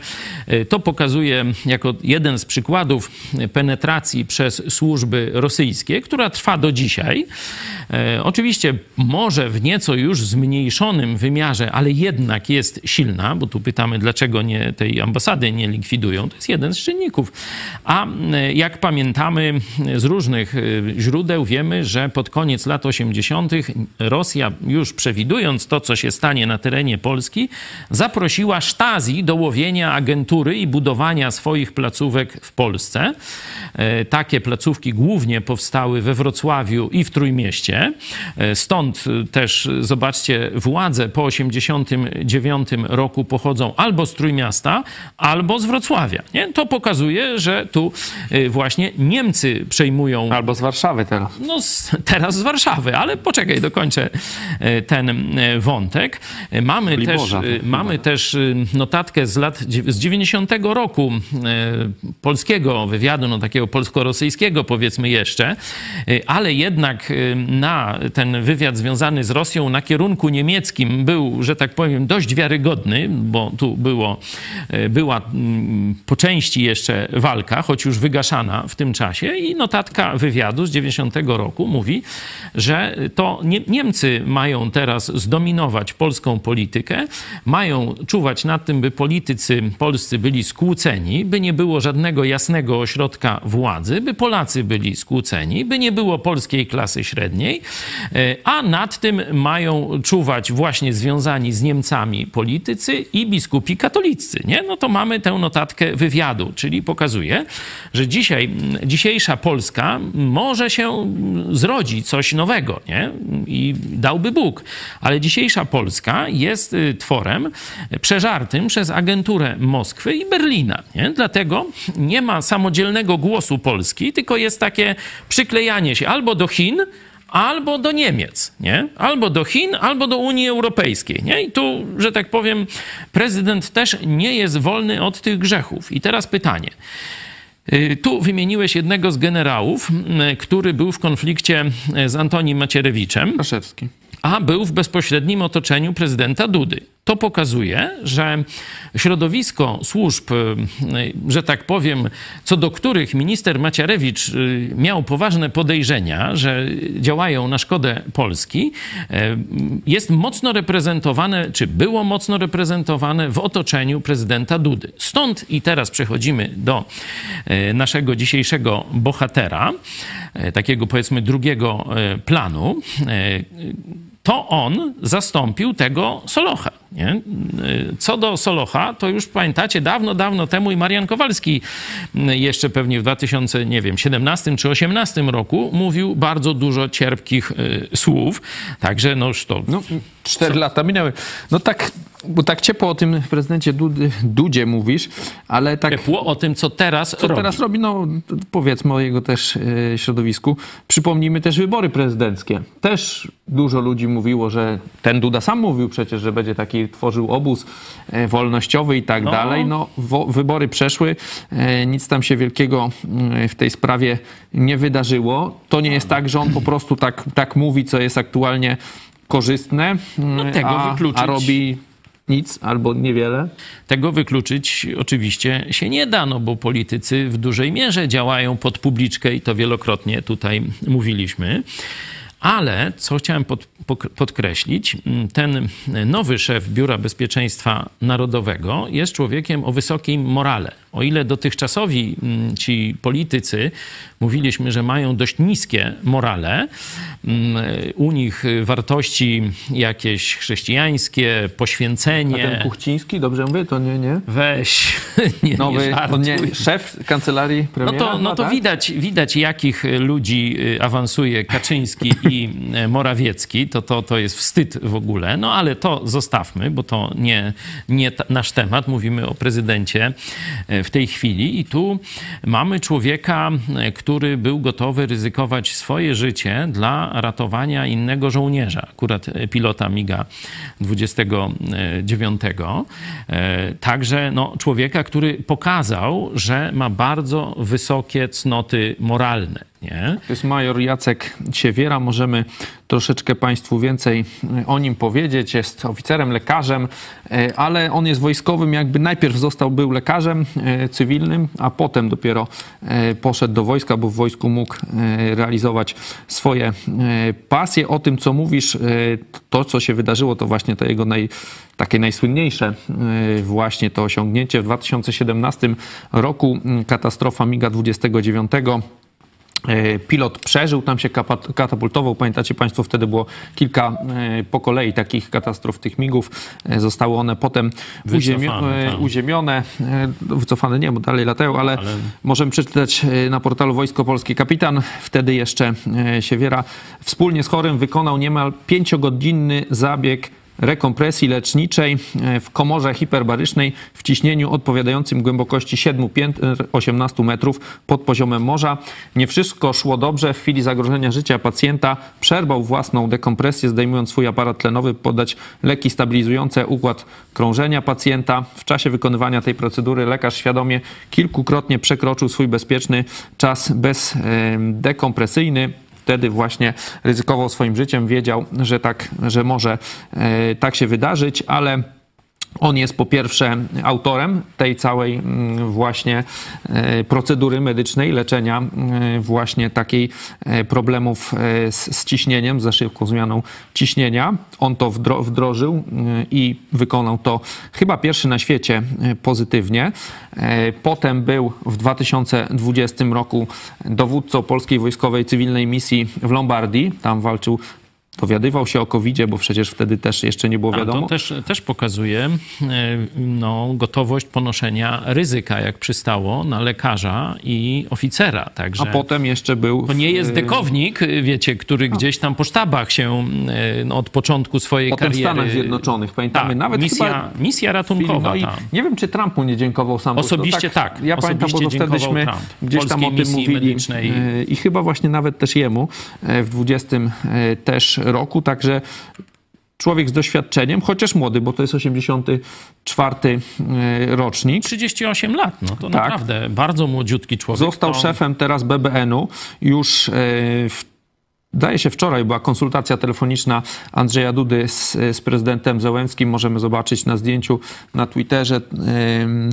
y, to pokazuje jako jeden z przykładów penetracji przez służby rosyjskie, która trwa do dzisiaj. Y, oczywiście może w nieco już zmniejszonym wymiarze, ale jednak jest silna, bo tu pytamy, dlaczego nie tej ambasady nie likwidują. To jest jeden z czynników. A jak pamiętamy z różnych źródeł, wiemy, że pod koniec lat 80. Rosja, już przewidując to, co się stanie na terenie Polski, zaprosiła Stasi do łowienia agentury i budowania swoich placówek w Polsce. E, takie placówki głównie powstały we Wrocławiu i w Trójmieście. E, stąd też, zobaczcie, władze po 89 roku pochodzą albo z Trójmiasta, albo z Wrocławia. Nie? To pokazuje, że tu e, właśnie Niemcy przejmują. Albo z Warszawy teraz. No, teraz z Warszawy, ale poczekaj, dokończę e, ten e, wątek. Mamy Liborza, też, mamy też notatkę z lat z 90 roku polskiego wywiadu, no takiego polsko-rosyjskiego powiedzmy jeszcze, ale jednak na ten wywiad związany z Rosją na kierunku niemieckim był, że tak powiem, dość wiarygodny, bo tu było, była po części jeszcze walka, choć już wygaszana w tym czasie. I notatka wywiadu z 90 roku mówi, że to nie, Niemcy mają teraz zdominować polską politykę, mają czuwać nad tym, by politycy polscy byli skłóceni, by nie było żadnego jasnego ośrodka władzy, by Polacy byli skłóceni, by nie było polskiej klasy średniej, e, a nad tym mają czuwać właśnie związani z Niemcami politycy i biskupi katolicy. Nie? No to mamy tę notatkę wywiadu, czyli pokazuje, że dzisiaj, dzisiejsza Polska może się zrodzi coś nowego, nie? I dałby Bóg. Ale dzisiejsza Polska jest y, tworem przeżartym przez agenturę Moskwy i Berlina, nie? Dlatego nie ma samodzielnego głosu Polski, tylko jest takie przyklejanie się albo do Chin, albo do Niemiec, nie? Albo do Chin, albo do Unii Europejskiej, nie? I tu, że tak powiem, prezydent też nie jest wolny od tych grzechów. I teraz pytanie. Y, tu wymieniłeś jednego z generałów, który był w konflikcie z Antonim Macierewiczem. Kraszewski. A był w bezpośrednim otoczeniu prezydenta Dudy. To pokazuje, że środowisko służb, y, że tak powiem, co do których minister Maciarewicz y, miał poważne podejrzenia, że działają na szkodę Polski, y, jest mocno reprezentowane, czy było mocno reprezentowane w otoczeniu prezydenta Dudy. Stąd i teraz przechodzimy do naszego dzisiejszego bohatera, takiego powiedzmy drugiego planu to on zastąpił tego Solocha. Nie? Co do Solocha, to już pamiętacie, dawno, dawno temu i Marian Kowalski jeszcze pewnie w 2017 czy 2018 roku mówił bardzo dużo cierpkich y, słów. Także no już to... No, cztery lata minęły. No tak, bo tak ciepło o tym prezydencie Dudy, Dudzie mówisz, ale tak... Ciepło o tym, co teraz co robi. teraz robi, no powiedzmy o jego też e, środowisku. Przypomnijmy też wybory prezydenckie. Też dużo ludzi mówiło, że ten Duda sam mówił przecież, że będzie taki tworzył obóz e, wolnościowy i tak No. dalej. No, wo, wybory przeszły, e, nic tam się wielkiego mm, w tej sprawie nie wydarzyło. To nie jest tak, że on po prostu tak, tak mówi, co jest aktualnie korzystne, No, tego a, wykluczyć. a robi nic albo niewiele. Tego wykluczyć oczywiście się nie da, no bo politycy w dużej mierze działają pod publiczkę i to wielokrotnie tutaj mówiliśmy. Ale co chciałem pod, podkreślić, ten nowy szef Biura Bezpieczeństwa Narodowego jest człowiekiem o wysokiej morale. O ile dotychczasowi ci politycy mówiliśmy, że mają dość niskie morale, u nich wartości jakieś chrześcijańskie, poświęcenie. A ten Kuchciński, dobrze mówię? To nie, nie? Weź, nie, Nowy, nie on nie, szef kancelarii No premiera? to, no to tak? widać, widać, jakich ludzi y, awansuje Kaczyński i y, Morawiecki. To, to, to jest wstyd w ogóle. No ale to zostawmy, bo to nie, nie nasz temat. Mówimy o prezydencie y, w tej chwili. I tu mamy człowieka, który był gotowy ryzykować swoje życie dla ratowania innego żołnierza, akurat pilota MIGA 29. E, Także no, człowieka, który pokazał, że ma bardzo wysokie cnoty moralne. Nie? To jest major Jacek Siewiera. Możemy troszeczkę Państwu więcej e, o nim powiedzieć. Jest oficerem, lekarzem, e, ale on jest wojskowym. Jakby najpierw został, był lekarzem e, cywilnym, a potem dopiero poszedł do wojska, bo w wojsku mógł realizować swoje pasje. O tym, co mówisz, to, co się wydarzyło, to właśnie to jego naj, takie najsłynniejsze właśnie to osiągnięcie w 2017 roku. Katastrofa MIGA 29 E, Pilot przeżył, tam się katapultował. Pamiętacie Państwo, wtedy było kilka e, po kolei takich katastrof tych migów. E, Zostały one potem e, tak. uziemione. E, Wycofane nie, bo dalej latają, ale, Ale- możemy przeczytać e, na portalu Wojsko Polskie. Kapitan, wtedy jeszcze e, Siewiera, wspólnie z chorym wykonał niemal pięciogodzinny zabieg rekompresji leczniczej e, w komorze hiperbarycznej w ciśnieniu odpowiadającym głębokości 7 piętr 18 metrów pod poziomem morza. Nie wszystko szło dobrze. W chwili zagrożenia życia pacjenta przerwał własną dekompresję, zdejmując swój aparat tlenowy, podać leki stabilizujące układ krążenia pacjenta. W czasie wykonywania tej procedury lekarz świadomie kilkukrotnie przekroczył swój bezpieczny czas bezdekompresyjny wtedy właśnie ryzykował swoim życiem, wiedział, że tak, że może e, tak się wydarzyć, ale on jest po pierwsze autorem tej całej mm, właśnie e, procedury medycznej, leczenia mm, właśnie takiej e, problemów e, z, ciśnieniem, za szybką zmianą ciśnienia. On to wdro, wdrożył i wykonał to chyba pierwszy na świecie e, pozytywnie. E, Potem był w 2020 roku dowódcą polskiej wojskowej cywilnej misji w Lombardii. Tam walczył dowiadywał się o covid bo przecież wtedy też jeszcze nie było A wiadomo. to też, też pokazuje e, no, gotowość ponoszenia ryzyka, jak przystało na lekarza i oficera. Także A potem jeszcze był. to nie jest w- dekownik, wiecie, który gdzieś tam po sztabach się e, no, od początku swojej Potem w kariery... Stanach Zjednoczonych, pamiętamy. Tak, Nawet misja, misja ratunkowa. No i tam. nie wiem, czy Trump mu nie dziękował sam. bo to Osobiście tak. Ja pamiętam, bo Osobiście wtedyśmy gdzieś tam o Polskiej tym mówili. medycznej. e, I chyba właśnie nawet też jemu w 20 e, też roku. Także człowiek z doświadczeniem, chociaż młody, bo to jest 84 e, rocznik. 38 lat, no to Tak. naprawdę bardzo młodziutki człowiek. Został to... szefem teraz BBN-u. Już e, w, daje się wczoraj była konsultacja telefoniczna Andrzeja Dudy z, z prezydentem Zełenskim. Możemy zobaczyć na zdjęciu na Twitterze. Em,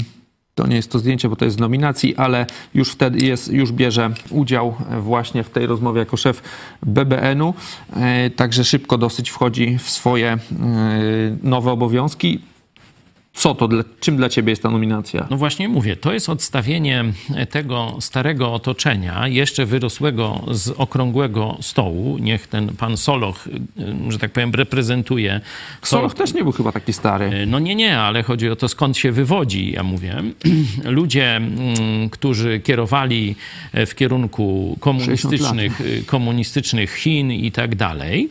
to nie jest to zdjęcie, bo to jest z nominacji, ale już wtedy jest, już bierze udział właśnie w tej rozmowie jako szef BBN-u. E, Także szybko dosyć wchodzi w swoje e, nowe obowiązki. Co to, dla, czym dla ciebie jest ta nominacja? No właśnie mówię, to jest odstawienie tego starego otoczenia, jeszcze wyrosłego z okrągłego stołu. Niech ten pan Soloch, y, że tak powiem, reprezentuje. Soloch też nie był chyba taki stary. No nie, nie, ale chodzi o to, skąd się wywodzi, ja mówię. Ludzie, mm, którzy kierowali w kierunku komunistycznych, komunistycznych Chin i tak dalej.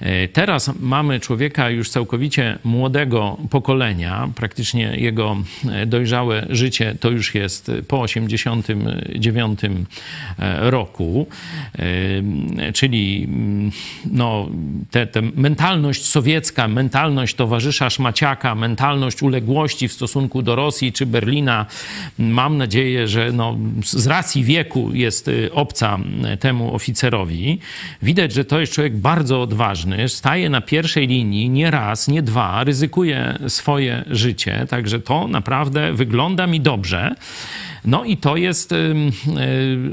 E, Teraz mamy człowieka już całkowicie młodego pokolenia, praktycznie jego e, dojrzałe życie to już jest po 89 e, roku, E, czyli mm, no, te, te mentalność sowiecka, mentalność towarzysza Szmaciaka, mentalność uległości w stosunku do Rosji czy Berlina, mam nadzieję, że no, z racji wieku jest obca temu oficerowi. Widać, że to jest człowiek bardzo odważny, staje na pierwszej linii nie raz, nie dwa, ryzykuje swoje życie, także to naprawdę wygląda mi dobrze. No i to jest y,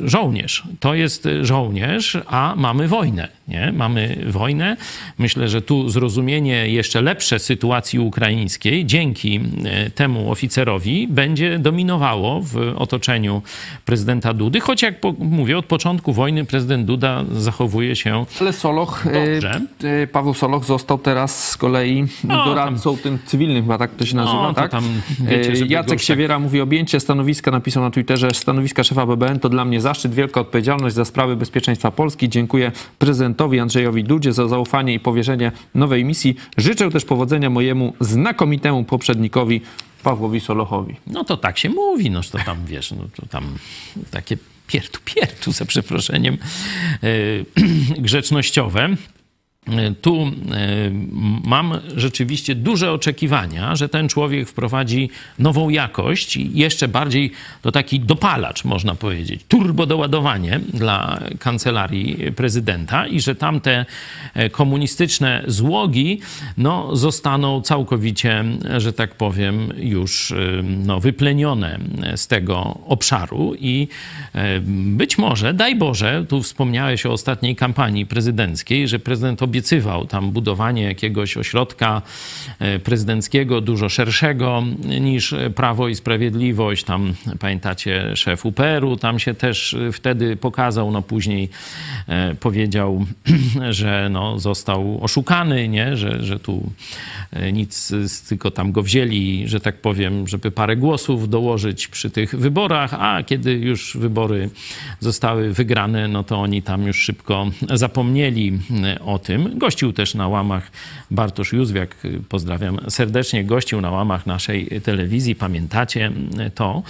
żołnierz. To jest żołnierz, a mamy wojnę. Nie? Mamy wojnę. Myślę, że tu zrozumienie jeszcze lepsze sytuacji ukraińskiej dzięki e, temu oficerowi będzie dominowało w otoczeniu prezydenta Dudy, choć jak mówię, od początku wojny prezydent Duda zachowuje się Ale Soloch, e, Dobrze. e, Paweł Soloch został teraz z kolei No, doradcą tym cywilnym, chyba tak to się nazywa, No, tak? tam, wiecie, Jacek tak- Siewiera mówi objęcie stanowiska, napisał na Twitterze, stanowiska szefa BBN to dla mnie zaszczyt, wielka odpowiedzialność za sprawy bezpieczeństwa Polski. Dziękuję prezydentowi Andrzejowi Dudzie za zaufanie i powierzenie nowej misji. Życzę też powodzenia mojemu znakomitemu poprzednikowi Pawłowi Solochowi. No to tak się mówi, no to tam wiesz, no to tam takie piertu piertu, za przeproszeniem, e, grzecznościowe. Tu e, mam rzeczywiście duże oczekiwania, że ten człowiek wprowadzi nową jakość i jeszcze bardziej to taki dopalacz, można powiedzieć, turbodoładowanie dla kancelarii prezydenta i że tamte e, komunistyczne złogi no, zostaną całkowicie, że tak powiem, już e, no, wyplenione z tego obszaru i być może, daj Boże, tu wspomniałeś o ostatniej kampanii prezydenckiej, że prezydent obiecywał tam budowanie jakiegoś ośrodka e, prezydenckiego, dużo szerszego niż Prawo i Sprawiedliwość. Tam, pamiętacie, szef UPR-u tam się też e, wtedy pokazał, no później e, powiedział, że no, został oszukany, nie? Że, że tu e, nic, tylko tam go wzięli, że tak powiem, żeby parę głosów dołożyć przy tych wyborach, a kiedy już wybory zostały wygrane, no to oni tam już szybko zapomnieli e, o tym. Gościł też na łamach Bartosz Józwiak, e, pozdrawiam serdecznie, gościł na łamach naszej telewizji, pamiętacie e, to.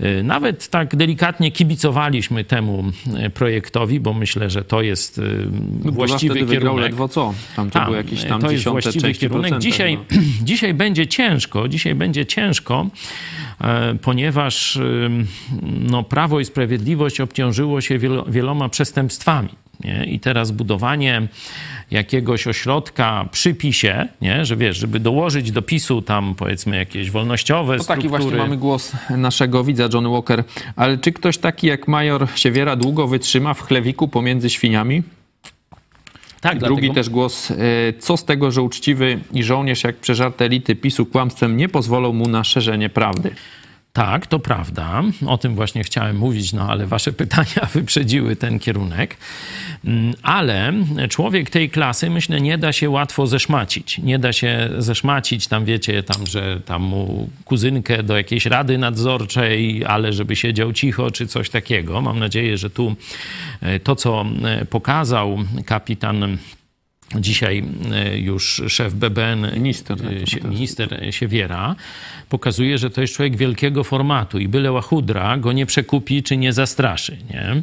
E, Nawet tak delikatnie kibicowaliśmy temu e, projektowi, bo myślę, że to jest e, Duda właściwy wtedy kierunek. ledwo co. Tam to Tam, było jakieś tam to jest właściwy kierunek. Dzisiaj, chyba. dzisiaj będzie ciężko, dzisiaj będzie ciężko, e, ponieważ ym, no, Prawo i Sprawiedliwość obciążyło się wielo, wieloma przestępstwami. Nie? I teraz budowanie jakiegoś ośrodka przy PiSie, nie? że wiesz, żeby dołożyć do PiSu tam powiedzmy jakieś wolnościowe No struktury. taki właśnie mamy głos naszego widza, Johnny Walker. Ale czy ktoś taki jak major Siewiera długo wytrzyma w chlewiku pomiędzy świniami? tak, Drugi dlatego- też głos. e, Co z tego, że uczciwy i żołnierz jak przeżarte elity PiSu kłamstwem nie pozwolą mu na szerzenie prawdy? Tak, to prawda. O tym właśnie chciałem mówić, no ale wasze pytania wyprzedziły ten kierunek. Mm, Ale człowiek tej klasy, myślę, nie da się łatwo zeszmacić. Nie da się zeszmacić, tam wiecie, tam, że tam mu kuzynkę do jakiejś rady nadzorczej, ale żeby siedział cicho, czy coś takiego. Mam nadzieję, że tu e, to, co e, pokazał kapitan Dzisiaj e, już szef BBN, Minister, e, tak, Sie- to minister Siewiera, pokazuje, że to jest człowiek wielkiego formatu i byle łachudra go nie przekupi czy nie zastraszy nie?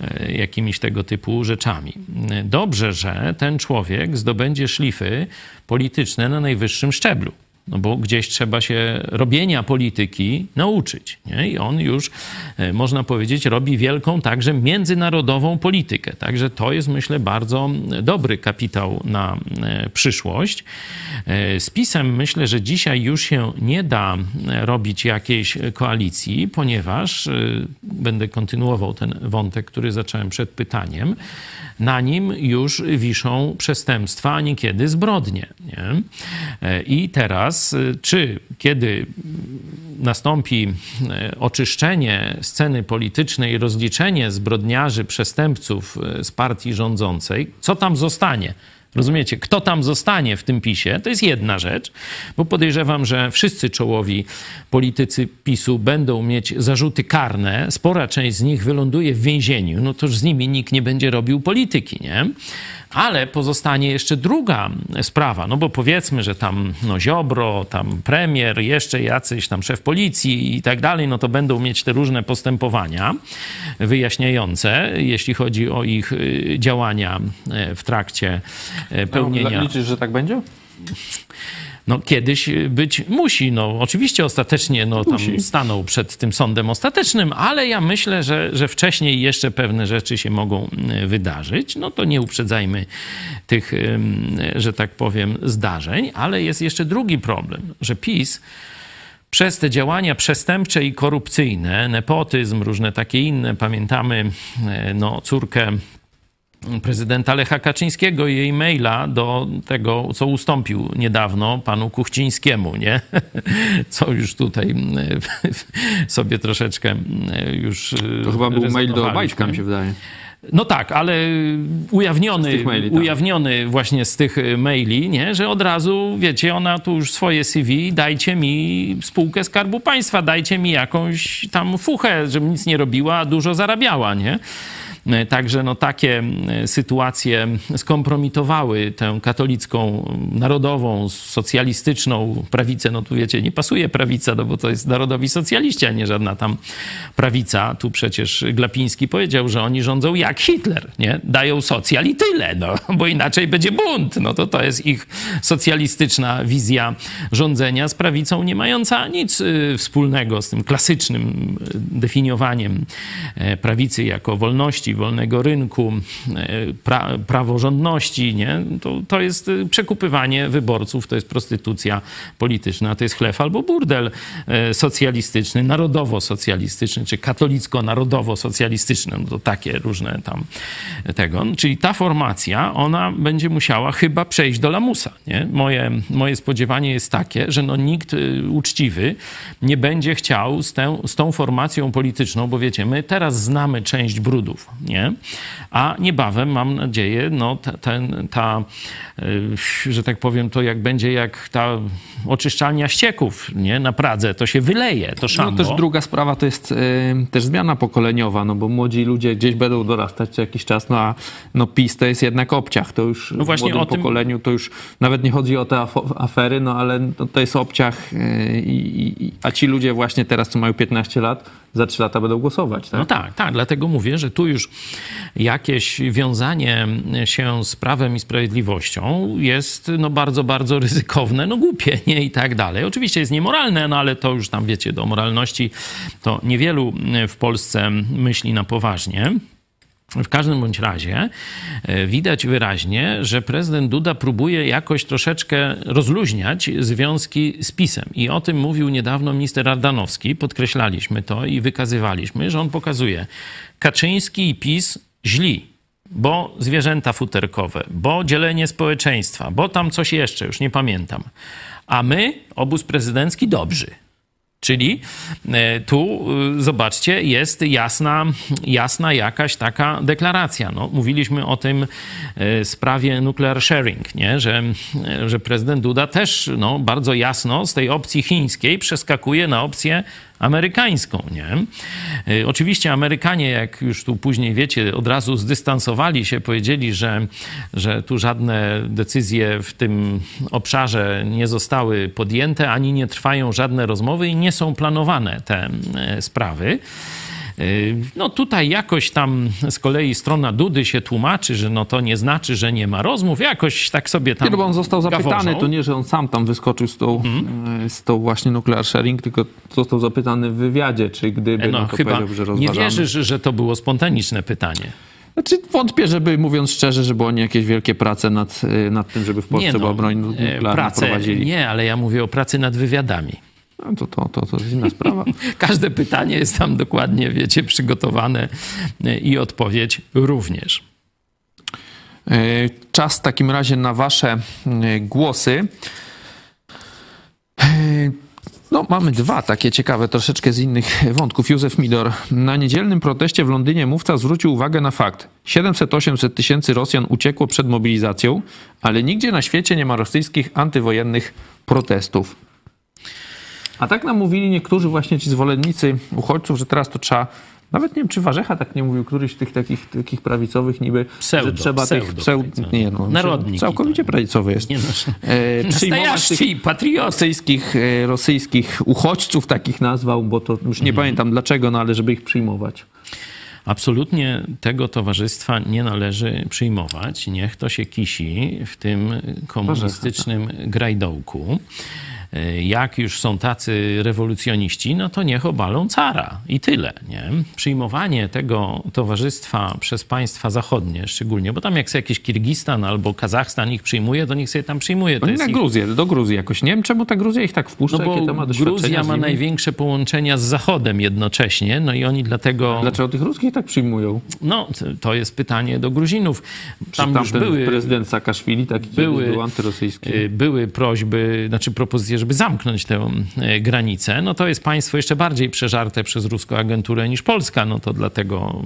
E, jakimiś tego typu rzeczami. Dobrze, że ten człowiek zdobędzie szlify polityczne na najwyższym szczeblu. No bo gdzieś trzeba się robienia polityki nauczyć. Nie? I on już, e, można powiedzieć, robi wielką także międzynarodową politykę. Także to jest, myślę, bardzo dobry kapitał na e, przyszłość. E, Z PiSem myślę, że dzisiaj już się nie da robić jakiejś koalicji, ponieważ, będę kontynuował ten wątek, który zacząłem przed pytaniem, na nim już wiszą przestępstwa, a niekiedy zbrodnie. Nie? I teraz, y, czy kiedy nastąpi e, oczyszczenie sceny politycznej, rozliczenie zbrodniarzy, przestępców e, z partii rządzącej, co tam zostanie? Rozumiecie, kto tam zostanie w tym PiSie, to jest jedna rzecz, bo podejrzewam, że wszyscy czołowi politycy PiSu będą mieć zarzuty karne, spora część z nich wyląduje w więzieniu, no to już z nimi nikt nie będzie robił polityki, nie? Ale pozostanie jeszcze druga sprawa, no bo powiedzmy, że tam no Ziobro, tam premier, jeszcze jacyś tam szef policji i tak dalej, no to będą mieć te różne postępowania wyjaśniające, jeśli chodzi o ich y, działania e, w trakcie pełnienia No, liczysz, że tak będzie? no, kiedyś być musi. No, oczywiście ostatecznie no, tam Musi. staną przed tym sądem ostatecznym, ale ja myślę, że, że wcześniej jeszcze pewne rzeczy się mogą mm, wydarzyć. No to nie uprzedzajmy tych, że tak powiem, zdarzeń, ale jest jeszcze drugi problem, że PiS przez te działania przestępcze i korupcyjne, nepotyzm, różne takie inne, pamiętamy e, no, córkę prezydenta Lecha Kaczyńskiego i jej maila do tego, co ustąpił niedawno panu Kuchcińskiemu, nie? Co już tutaj sobie troszeczkę już To chyba był mail do. Obajtka, mi się wydaje. No tak, ale ujawniony, maili, tak. ujawniony właśnie z tych y, maili, nie? że od razu, wiecie, ona tu już swoje CV, dajcie mi spółkę Skarbu Państwa, dajcie mi jakąś tam fuchę, żebym nic nie robiła, a dużo zarabiała, nie? Y, Także no, takie sytuacje skompromitowały tę katolicką, narodową, socjalistyczną prawicę. No tu wiecie, nie pasuje prawica, no bo to jest narodowi socjaliści, a nie żadna tam prawica. Tu przecież Glapiński powiedział, że oni rządzą jak Hitler, nie? Dają socjal i tyle, no, bo inaczej będzie bunt. No to to jest ich socjalistyczna wizja rządzenia z prawicą, nie mająca nic y, wspólnego z tym klasycznym y, definiowaniem e, prawicy jako wolności, wolnego rynku, e, pra, praworządności, nie? To, to jest y, przekupywanie wyborców, to jest prostytucja polityczna, to jest chleb albo burdel e, socjalistyczny, narodowo-socjalistyczny, czy katolicko-narodowo-socjalistyczny, no to takie różne tam tego. Czyli ta formacja, ona będzie musiała chyba przejść do lamusa, nie? Moje, moje spodziewanie jest takie, że no nikt uczciwy nie będzie chciał z, tę, z tą formacją polityczną, bo wiecie, my teraz znamy część brudów, nie? A niebawem, mam nadzieję, no ta, ten, ta y, że tak powiem, to jak będzie jak ta oczyszczalnia ścieków, nie? Na Pradze, to się wyleje, to szambo. No też druga sprawa to jest y, też zmiana pokoleniowa, no bo młodzi ludzie gdzieś będą dorastać co jakiś czas, no a no PiS to jest jednak obciach, to już No właśnie w młodym tym- pokoleniu to już nawet nie chodzi o te afery, no ale no, to jest obciach, y, i- a ci ludzie właśnie teraz, co mają 15 lat, za 3 lata będą głosować, tak? No tak, tak, dlatego mówię, że tu już jakieś wiązanie się z prawem i sprawiedliwością jest no bardzo, bardzo ryzykowne, no głupie, nie i tak dalej. Oczywiście jest niemoralne, no ale to już tam wiecie, do moralności to niewielu w Polsce myśli na poważnie. W każdym bądź razie e, widać wyraźnie, że prezydent Duda próbuje jakoś troszeczkę rozluźniać związki z PiSem. I o tym mówił niedawno minister Ardanowski. Podkreślaliśmy to i wykazywaliśmy, że on pokazuje Kaczyński i PiS źli, bo zwierzęta futerkowe, bo dzielenie społeczeństwa, bo tam coś jeszcze, już nie pamiętam. A my, obóz prezydencki, dobrzy. Czyli e, tu, y, zobaczcie, jest jasna, jasna jakaś taka deklaracja. No, mówiliśmy o tym e, sprawie nuclear sharing, nie? Że, e, że prezydent Duda też no, bardzo jasno z tej opcji chińskiej przeskakuje na opcję amerykańską, nie? Y, Oczywiście Amerykanie, jak już tu później wiecie, od razu zdystansowali się, powiedzieli, że, że tu żadne decyzje w tym obszarze nie zostały podjęte, ani nie trwają żadne rozmowy i nie są planowane te e, sprawy. Y, No tutaj jakoś tam z kolei strona Dudy się tłumaczy, że no to nie znaczy, że nie ma rozmów. Jakoś tak sobie tam Nie, no on został zapytany, gaworzą. to nie, że on sam tam wyskoczył z tą, e, z tą właśnie nuclear sharing, tylko został zapytany w wywiadzie, czy gdyby, no, No, to chyba powiedział, że nie rozważamy. wierzysz, że to było spontaniczne pytanie. Znaczy wątpię, żeby, mówiąc szczerze, żeby oni jakieś wielkie prace nad, y, nad tym, żeby w Polsce no, była broń e, nuklearna pracę, prowadzili. Nie, ale ja mówię o pracy nad wywiadami. No, to, to, to, to jest inna sprawa. Każde pytanie jest tam dokładnie, wiecie, przygotowane e, i odpowiedź również. E, Czas w takim razie na wasze e, głosy. No, mamy dwa takie ciekawe, troszeczkę z innych wątków. Józef Midor. Na niedzielnym proteście w Londynie mówca zwrócił uwagę na fakt. 700-800 tysięcy Rosjan uciekło przed mobilizacją, ale nigdzie na świecie nie ma rosyjskich antywojennych protestów. A tak nam mówili niektórzy właśnie ci zwolennicy uchodźców, że teraz to trzeba. Nawet nie wiem, czy Warzecha tak nie mówił, któryś z tych takich, takich prawicowych niby, Pseudo, że trzeba pseudo, tych pseud... prawicowy. Nie, no, całkowicie tak. prawicowy jest. Nie no, E, przyjmować tych patrioty. rosyjskich, e, rosyjskich uchodźców takich nazwał, bo to już nie pamiętam dlaczego, no ale żeby ich przyjmować. Absolutnie tego towarzystwa nie należy przyjmować. Niech to się kisi w tym komunistycznym grajdołku. Y, jak już są tacy rewolucjoniści, no to niech obalą cara i tyle. Nie? Przyjmowanie tego towarzystwa przez państwa zachodnie szczególnie, bo tam jak sobie jakiś Kirgistan albo Kazachstan ich przyjmuje, to niech sobie tam przyjmuje. To jest na ich Gruzję, do Gruzji jakoś. Nie wiem, czemu ta Gruzja ich tak wpuszcza, no bo ma Gruzja ma największe połączenia z Zachodem jednocześnie, no i oni dlatego... Dlaczego tych ruskich tak przyjmują? No, to jest pytanie do Gruzinów. Tam Tam już były, prezydent Saakaszwili taki były- były, był antyrosyjski. y, były prośby, znaczy propozycje, żeby zamknąć tę y, granicę. No to jest państwo jeszcze bardziej przeżarte przez ruską agenturę niż Polska, no to dlatego...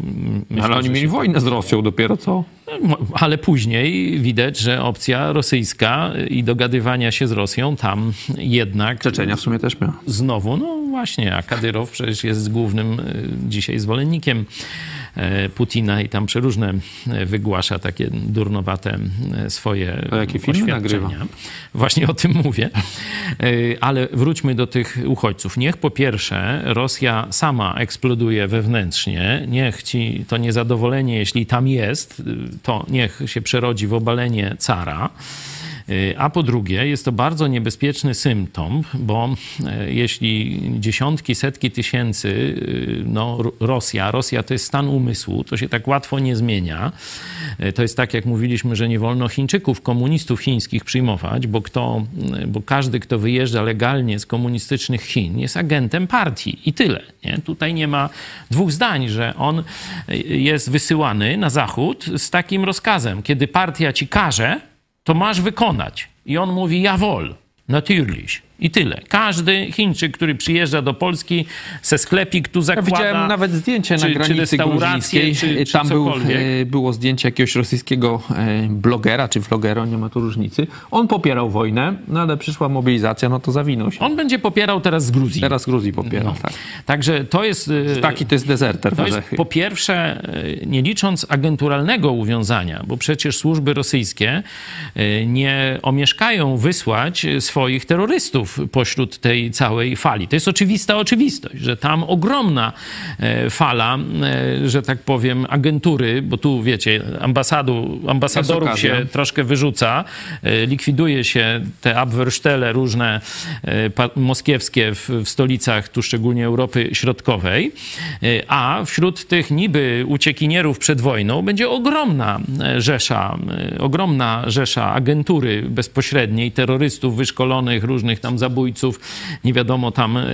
myślę, Ale oni mieli się- wojnę z Rosją dopiero co? Mo- Ale później widać, że opcja rosyjska i dogadywania się z Rosją tam jednak Czeczenia w sumie też miała. znowu, no właśnie, a Kadyrow przecież jest głównym y, dzisiaj zwolennikiem e, Putina i tam przeróżne e, wygłasza takie durnowate e, swoje A jakie filmy nagrywa? Właśnie o tym mówię. E, Ale wróćmy do tych uchodźców. Niech po pierwsze Rosja sama eksploduje wewnętrznie. Niech ci to niezadowolenie, jeśli tam jest, to niech się przerodzi w obalenie cara. Y, A po drugie, jest to bardzo niebezpieczny symptom, bo e, jeśli dziesiątki, setki tysięcy, y, no, Ro- Rosja, Rosja to jest stan umysłu, to się tak łatwo nie zmienia. E, To jest tak, jak mówiliśmy, że nie wolno Chińczyków, komunistów chińskich przyjmować, bo, kto, bo każdy, kto wyjeżdża legalnie z komunistycznych Chin, jest agentem partii i tyle. Nie? Tutaj nie ma dwóch zdań, że on y, jest wysyłany na zachód z takim rozkazem. Kiedy partia ci każe, to masz wykonać. I on mówi, jawohl, natürlich. I tyle. Każdy Chińczyk, który przyjeżdża do Polski, se sklepik tu Ja zakłada. widziałem nawet zdjęcie czy- na czy granicy restaurację, gruzińskiej. czy- czy Tam był, e, było zdjęcie jakiegoś rosyjskiego e, blogera czy vlogera, nie ma tu różnicy. On popierał wojnę, no ale przyszła mobilizacja, no to zawinął się. On będzie popierał teraz z Gruzji. Teraz Gruzji popiera, No. tak. Także to jest... Taki to jest dezerter To jest po pierwsze, nie licząc agenturalnego uwiązania, bo przecież służby rosyjskie nie omieszkają wysłać swoich terrorystów pośród tej całej fali. To jest oczywista oczywistość, że tam ogromna e, fala, e, że tak powiem, agentury, bo tu wiecie, ambasadu, ambasadorów się troszkę wyrzuca, e, likwiduje się te Abwehrstelle różne moskiewskie w, w stolicach, tu szczególnie Europy Środkowej, a wśród tych niby uciekinierów przed wojną będzie ogromna rzesza, ogromna rzesza agentury bezpośredniej, terrorystów wyszkolonych, różnych tam zabójców, nie wiadomo tam e,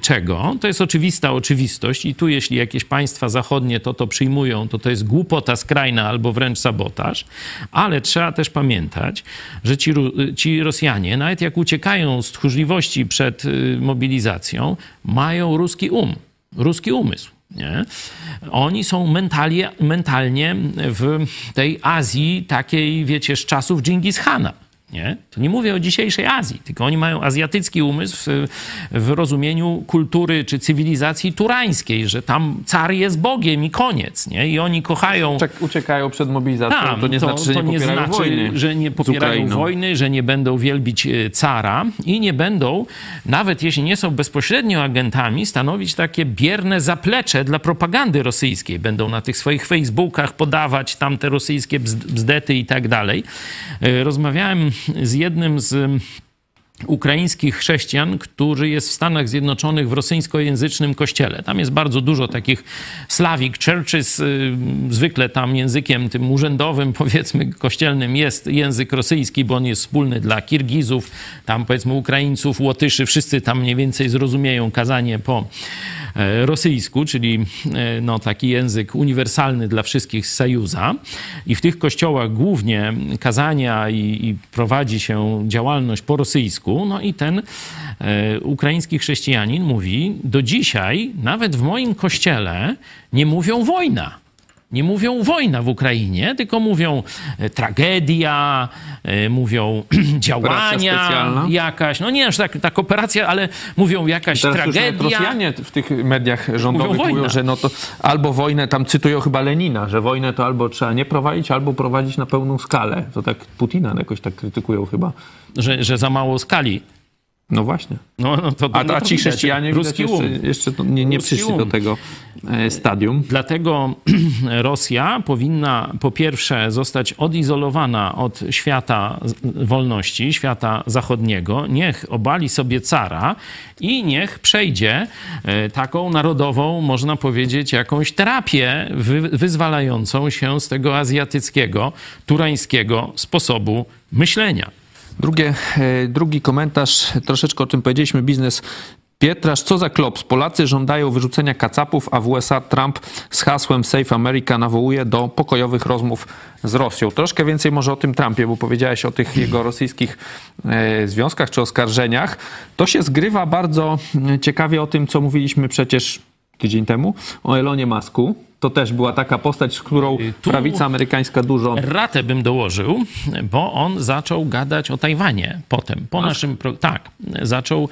czego. To jest oczywista oczywistość i tu jeśli jakieś państwa zachodnie to to przyjmują, to to jest głupota skrajna albo wręcz sabotaż, ale trzeba też pamiętać, że ci, ci Rosjanie, nawet jak uciekają z tchórzliwości przed y, mobilizacją, mają ruski um, ruski umysł. Nie? Oni są mentalnie, mentalnie w tej Azji takiej, wiecie, z czasów Dżingis Hana. Nie? To nie mówię o dzisiejszej Azji, tylko oni mają azjatycki umysł w, w rozumieniu kultury czy cywilizacji turańskiej, że tam car jest Bogiem i koniec. Nie? I oni kochają uciekają przed mobilizacją, tam, to nie znaczy, że nie popierają znaczy, wojny że nie popierają wojny, że nie będą wielbić e, cara i nie będą, nawet jeśli nie są bezpośrednio agentami, stanowić takie bierne zaplecze dla propagandy rosyjskiej. Będą na tych swoich Facebookach podawać tamte rosyjskie bzd- bzdety i tak dalej. E, Rozmawiałem z jednym z ukraińskich chrześcijan, który jest w Stanach Zjednoczonych w rosyjskojęzycznym kościele. Tam jest bardzo dużo takich Slavic churches, y, zwykle tam językiem tym urzędowym, powiedzmy kościelnym jest język rosyjski, bo on jest wspólny dla Kirgizów, tam powiedzmy Ukraińców, Łotyszy, wszyscy tam mniej więcej zrozumieją kazanie po e, rosyjsku, czyli e, no, taki język uniwersalny dla wszystkich z Sajuza. I w tych kościołach głównie kazania i, i prowadzi się działalność po rosyjsku. No i ten e, ukraiński chrześcijanin mówi, do dzisiaj nawet w moim kościele nie mówią wojna. Nie mówią wojna w Ukrainie, tylko mówią e, tragedia, e, mówią działania specjalna? jakaś. No nie aż tak, tak operacja, ale mówią jakaś Teraz tragedia. Rosjanie w tych mediach rządowych Mówią mówią, że no to albo wojnę, tam cytują chyba Lenina, że wojnę to albo trzeba nie prowadzić, albo prowadzić na pełną skalę. To tak Putina jakoś tak krytykują chyba. że, że za mało skali. No właśnie. No, no to, A, no a to ci widać. chrześcijanie ruski widać, um. jeszcze, jeszcze nie, nie przyszli um. do tego e, stadium. Dlatego Rosja powinna po pierwsze zostać odizolowana od świata wolności, świata zachodniego. Niech obali sobie cara i niech przejdzie e, taką narodową, można powiedzieć, jakąś terapię wy, wyzwalającą się z tego azjatyckiego, turańskiego sposobu myślenia. Drugie, e, drugi komentarz, troszeczkę o czym powiedzieliśmy, biznes. Pietrasz, co za klops? Polacy żądają wyrzucenia kacapów, a w USA Trump z hasłem Save America nawołuje do pokojowych rozmów z Rosją. Troszkę więcej może o tym Trumpie, bo powiedziałeś o tych jego rosyjskich e, związkach czy oskarżeniach. To się zgrywa bardzo ciekawie o tym, co mówiliśmy przecież tydzień temu, o Elonie Masku. To też była taka postać, z którą tu- prawica amerykańska dużo Ratę bym dołożył, bo on zaczął gadać o Tajwanie potem. Po naszym. Pro... Tak, zaczął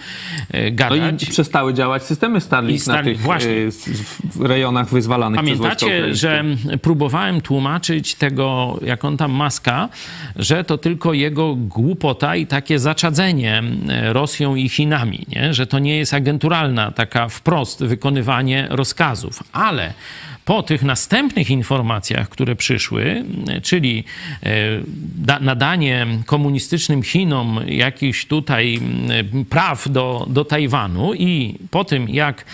e, No gadać. i przestały działać systemy Starlink Starlink, na tych właśnie. e, s- w rejonach wyzwalanych Pamiętacie, że próbowałem tłumaczyć tego, jak on tam maska, że to tylko jego głupota i takie zaczadzenie e, Rosją i Chinami, nie? że to nie jest agenturalna, taka wprost wykonywanie rozkazów. Ale po tych następnych informacjach, które przyszły, czyli e, da, nadanie komunistycznym Chinom jakichś tutaj praw do, do Tajwanu i po tym, jak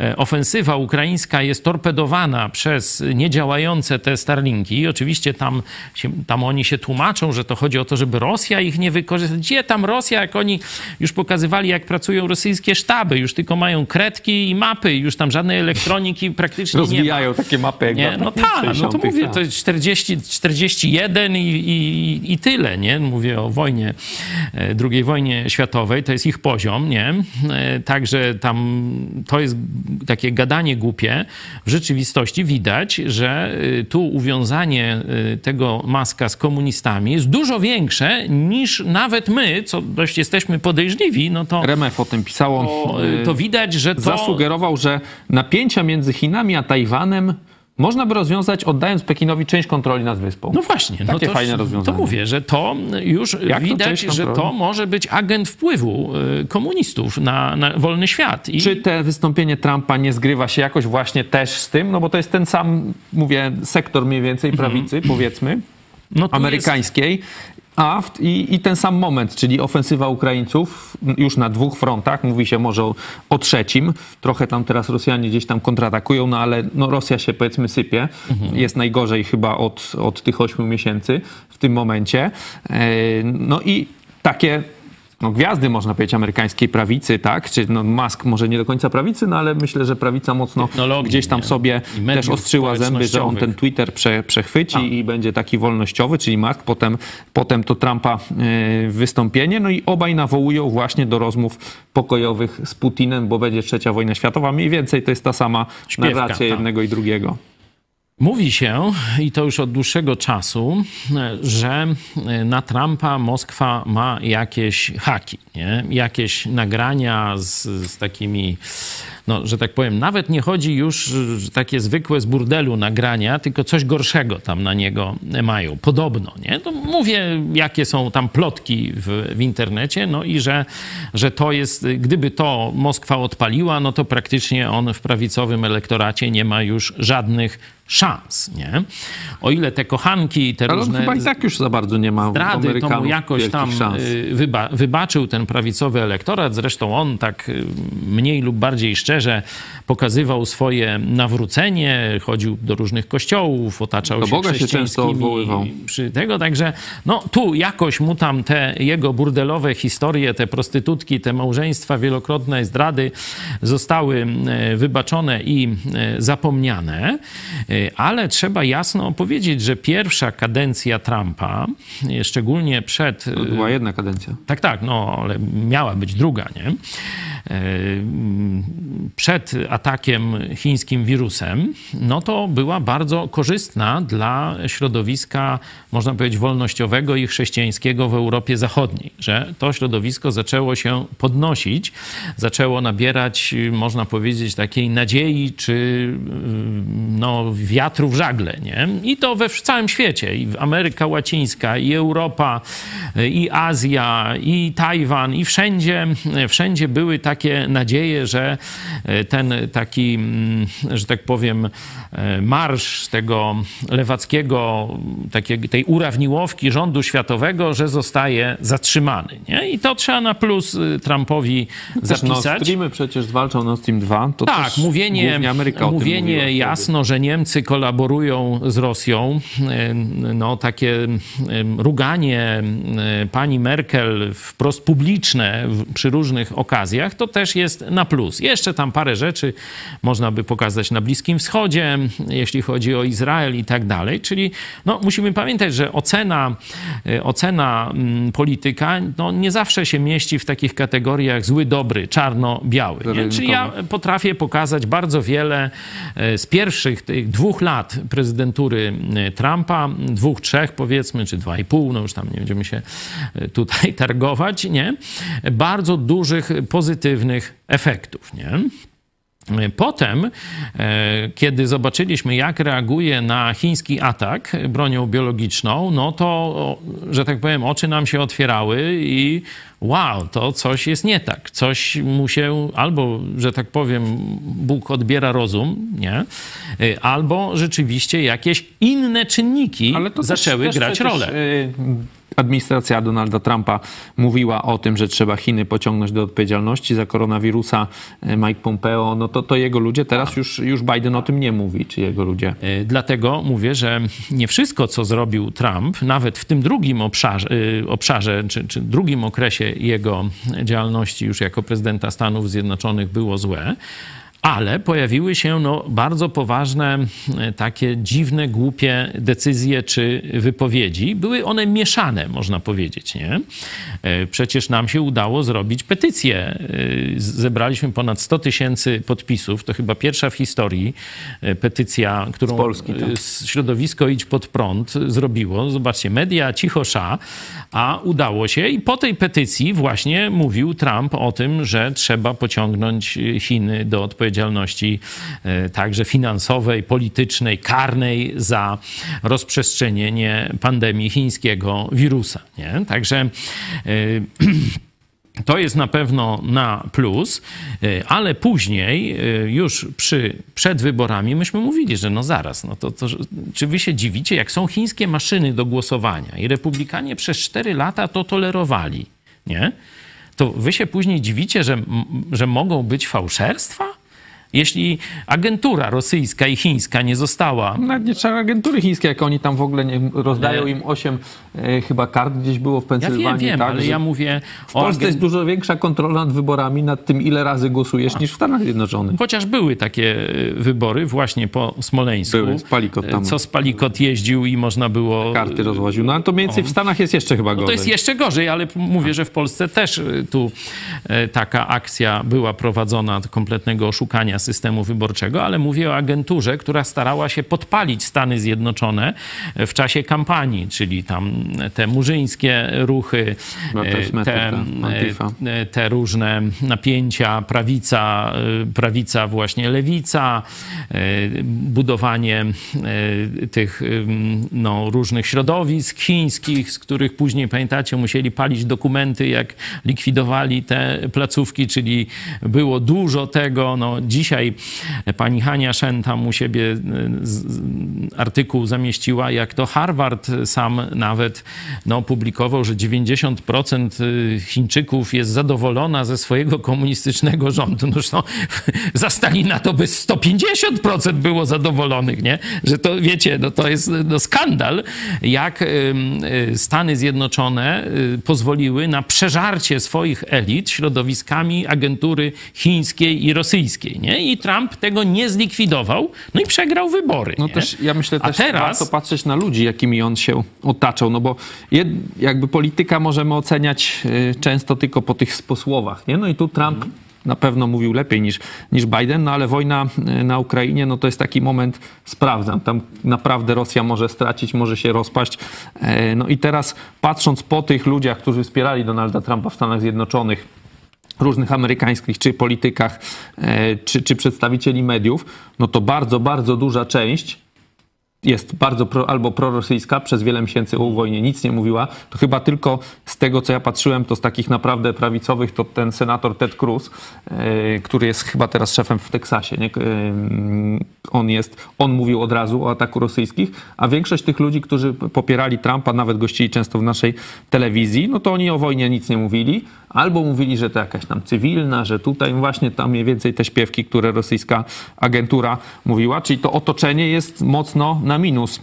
e, ofensywa ukraińska jest torpedowana przez niedziałające te Starlinki, oczywiście tam, się, tam oni się tłumaczą, że to chodzi o to, żeby Rosja ich nie wykorzystać. Gdzie tam Rosja, jak oni już pokazywali, jak pracują rosyjskie sztaby, już tylko mają kredki i mapy, już tam żadnej elektroniki praktycznie nie ma. Takie mapy jak Nie, no tak, no to 60., mówię, tak. to jest 40, 41 i, i, i tyle, nie? Mówię o wojnie, e, II wojnie światowej, to jest ich poziom, nie? E, Także tam to jest takie gadanie głupie. W rzeczywistości widać, że e, tu uwiązanie tego maska z komunistami jest dużo większe niż nawet my, co dość jesteśmy podejrzliwi, no to, RMF o tym pisało. to, to widać, że to... Zasugerował, że napięcia między Chinami a Tajwanem można by rozwiązać oddając Pekinowi część kontroli nad wyspą. No właśnie. no Takie to, fajne To rozwiązanie. mówię, że to już Jak to widać, część że to może być agent wpływu y, komunistów na, na wolny świat. I Czy te wystąpienie Trumpa nie zgrywa się jakoś właśnie też z tym? No bo to jest ten sam, mówię, sektor mniej więcej prawicy, powiedzmy, no amerykańskiej. A w, i, i ten sam moment, czyli ofensywa Ukraińców już na dwóch frontach, mówi się może o, o trzecim, trochę tam teraz Rosjanie gdzieś tam kontratakują, no ale no Rosja się powiedzmy sypie, jest najgorzej chyba od, od tych ośmiu miesięcy w tym momencie. E, No i takie no, gwiazdy, można powiedzieć, amerykańskiej prawicy, tak? Czy no, Musk może nie do końca prawicy, no ale myślę, że prawica mocno gdzieś tam nie? sobie też ostrzyła zęby, że on ten Twitter prze, przechwyci i będzie taki wolnościowy, czyli Musk, potem, potem to Trumpa e, wystąpienie, no i obaj nawołują właśnie do rozmów pokojowych z Putinem, bo będzie trzecia wojna światowa. Mniej więcej to jest ta sama Śpiewka, narracja tak. jednego i drugiego. Mówi się, i to już od dłuższego czasu, że na Trumpa Moskwa ma jakieś haki, nie? jakieś nagrania z, z takimi, no, że tak powiem, nawet nie chodzi już takie zwykłe z burdelu nagrania, tylko coś gorszego tam na niego mają, podobno. Nie? To mówię, jakie są tam plotki w, w internecie, no i że, że to jest, gdyby to Moskwa odpaliła, no to praktycznie on w prawicowym elektoracie nie ma już żadnych szans, nie? O ile te kochanki, te Ale różne chyba i tak już za bardzo nie ma zdrady, to mu jakoś tam szans. y, wyba wybaczył ten prawicowy elektorat. Zresztą on tak y, mniej lub bardziej szczerze pokazywał swoje nawrócenie, chodził do różnych kościołów, otaczał Do się Boga się często odwoływał. przy tego, także no tu jakoś mu tam te jego burdelowe historie, te prostytutki, te małżeństwa, wielokrotne zdrady zostały e, wybaczone i zapomniane, ale trzeba jasno powiedzieć, że pierwsza kadencja Trumpa, e, szczególnie przed... e, To była jedna kadencja. tak, tak, no ale miała być druga, nie? przed atakiem chińskim wirusem, no to była bardzo korzystna dla środowiska, można powiedzieć, wolnościowego i chrześcijańskiego w Europie Zachodniej, że to środowisko zaczęło się podnosić, zaczęło nabierać, można powiedzieć, takiej nadziei czy no, wiatru w żagle. Nie? I to we całym świecie, i Ameryka Łacińska, i Europa, i Azja, i Tajwan, i wszędzie, wszędzie były takie nadzieje, że ten taki, że tak powiem, marsz tego lewackiego, takiej, tej urawniłowki rządu światowego, że zostaje zatrzymany. Nie? I to trzeba na plus Trumpowi Też Nord zapisać. Streamy przecież zwalczał Nord Stream 2. To Tak, mówienie, Ameryka mówienie jasno, że Niemcy kolaborują z Rosją, e, no takie e, ruganie e, pani Merkel wprost publiczne przy różnych okazjach, to też jest na plus. Jeszcze tam parę rzeczy można by pokazać na Bliskim Wschodzie, jeśli chodzi o Izrael i tak dalej. Czyli no, musimy pamiętać, że ocena, ocena mm, polityka no, nie zawsze się mieści w takich kategoriach zły, dobry, czarno-biały. Nie? Czyli ja potrafię pokazać bardzo wiele z pierwszych tych dwóch lat prezydentury e, Trumpa, dwóch, trzech powiedzmy, czy dwa i pół, no już tam nie będziemy się e, tutaj targować, nie? Bardzo dużych pozytywnych efektów, nie? Potem, e, kiedy zobaczyliśmy, jak reaguje na chiński atak bronią biologiczną, no to, że tak powiem, oczy nam się otwierały i wow, to coś jest nie tak. Coś mu się albo, że tak powiem, Bóg odbiera rozum, nie? E, Albo rzeczywiście jakieś inne czynniki zaczęły grać rolę. Administracja Donalda Trumpa mówiła o tym, że trzeba Chiny pociągnąć do odpowiedzialności za koronawirusa. Y, Mike Pompeo, no to, to jego ludzie. Teraz już, już Biden o tym nie mówi, czy jego ludzie. E, Dlatego mówię, że nie wszystko, co zrobił Trump, nawet w tym drugim obszarze, y, obszarze czy, czy drugim okresie jego działalności już jako prezydenta Stanów Zjednoczonych było złe. Ale pojawiły się no, bardzo poważne, e, takie dziwne, głupie decyzje czy wypowiedzi. Były one mieszane, można powiedzieć. Nie? E, Przecież nam się udało zrobić petycję. E, Zebraliśmy ponad 100 tysięcy podpisów. To chyba pierwsza w historii petycja, którą Z Polski, tak. środowisko Idź Pod Prąd zrobiło. Zobaczcie, media cicho sza, a udało się. I po tej petycji właśnie mówił Trump o tym, że trzeba pociągnąć Chiny do odpowiedzialności e, także finansowej, politycznej, karnej za rozprzestrzenienie pandemii chińskiego wirusa. Nie? Także e, to jest na pewno na plus, y, ale później, już przy, przed wyborami, myśmy mówili, że no zaraz, no to, to, czy wy się dziwicie, jak są chińskie maszyny do głosowania i republikanie przez 4 lata to tolerowali, nie? To wy się później dziwicie, że, że mogą być fałszerstwa? Jeśli agentura rosyjska i chińska nie została Nawet nie trzeba agentury chińskie, jak oni tam w ogóle nie, rozdają im 8 e, chyba kart gdzieś było w ja Pensylwanii. wiem, wiem, tak, ale ja mówię w Polsce agen- jest dużo większa kontrola nad wyborami, nad tym ile razy głosujesz niż w Stanach Zjednoczonych. Chociaż były takie y, wybory właśnie po Smoleńsku. Były, Spalikot tam. Co Spalikot jeździł i można było... Karty rozwoził. No ale to mniej więcej w Stanach jest jeszcze chyba No gorzej. to jest jeszcze gorzej, ale mówię, że w Polsce też tu taka akcja była prowadzona kompletnego oszukania systemu wyborczego, ale mówię o agenturze, która starała się podpalić Stany Zjednoczone w czasie kampanii, czyli tam te murzyńskie ruchy, y, Matter, te, ta Antifa. y, te różne napięcia, prawica, prawica właśnie lewica, budowanie tych no, różnych środowisk chińskich, z których później, pamiętacie, musieli palić dokumenty, jak likwidowali te placówki, czyli było dużo tego. No, dzisiaj pani Hania Shen tam u siebie y, artykuł zamieściła, jak to Harvard sam nawet no, publikował, że 90% y, Chińczyków jest zadowolona ze swojego komunistycznego rządu. No zresztą za Stalina to by 150% było zadowolonych, nie? Że to, wiecie, no, to jest no, skandal, jak y, Stany Zjednoczone pozwoliły na przeżarcie swoich elit środowiskami agentury chińskiej i rosyjskiej, nie? I Trump tego nie zlikwidował, no i przegrał wybory, No nie? też, ja myślę A też teraz- warto patrzeć na ludzi, jakimi on się otaczał, no bo jed, jakby polityka możemy oceniać y, często tylko po tych sposłowach, nie? No i tu Trump na pewno mówił lepiej niż, niż Biden, no ale wojna e, na Ukrainie, no to jest taki moment, sprawdzam, tam naprawdę Rosja może stracić, może się rozpaść. E, no i teraz patrząc po tych ludziach, którzy wspierali Donalda Trumpa w Stanach Zjednoczonych, różnych amerykańskich, czy politykach, e, czy, czy przedstawicieli mediów, no to bardzo, bardzo duża część jest bardzo pro, albo prorosyjska, przez wiele miesięcy o wojnie nic nie mówiła, to chyba tylko z tego, co ja patrzyłem, to z takich naprawdę prawicowych, to ten senator Ted Cruz, yy, który jest chyba teraz szefem w Teksasie, nie? Yy, on jest, on mówił od razu o ataku rosyjskich, a większość tych ludzi, którzy popierali Trumpa, nawet gościli często w naszej telewizji, no to oni o wojnie nic nie mówili, albo mówili, że to jakaś tam cywilna, że tutaj właśnie tam mniej więcej te śpiewki, które rosyjska agentura mówiła, czyli to otoczenie jest mocno na minus,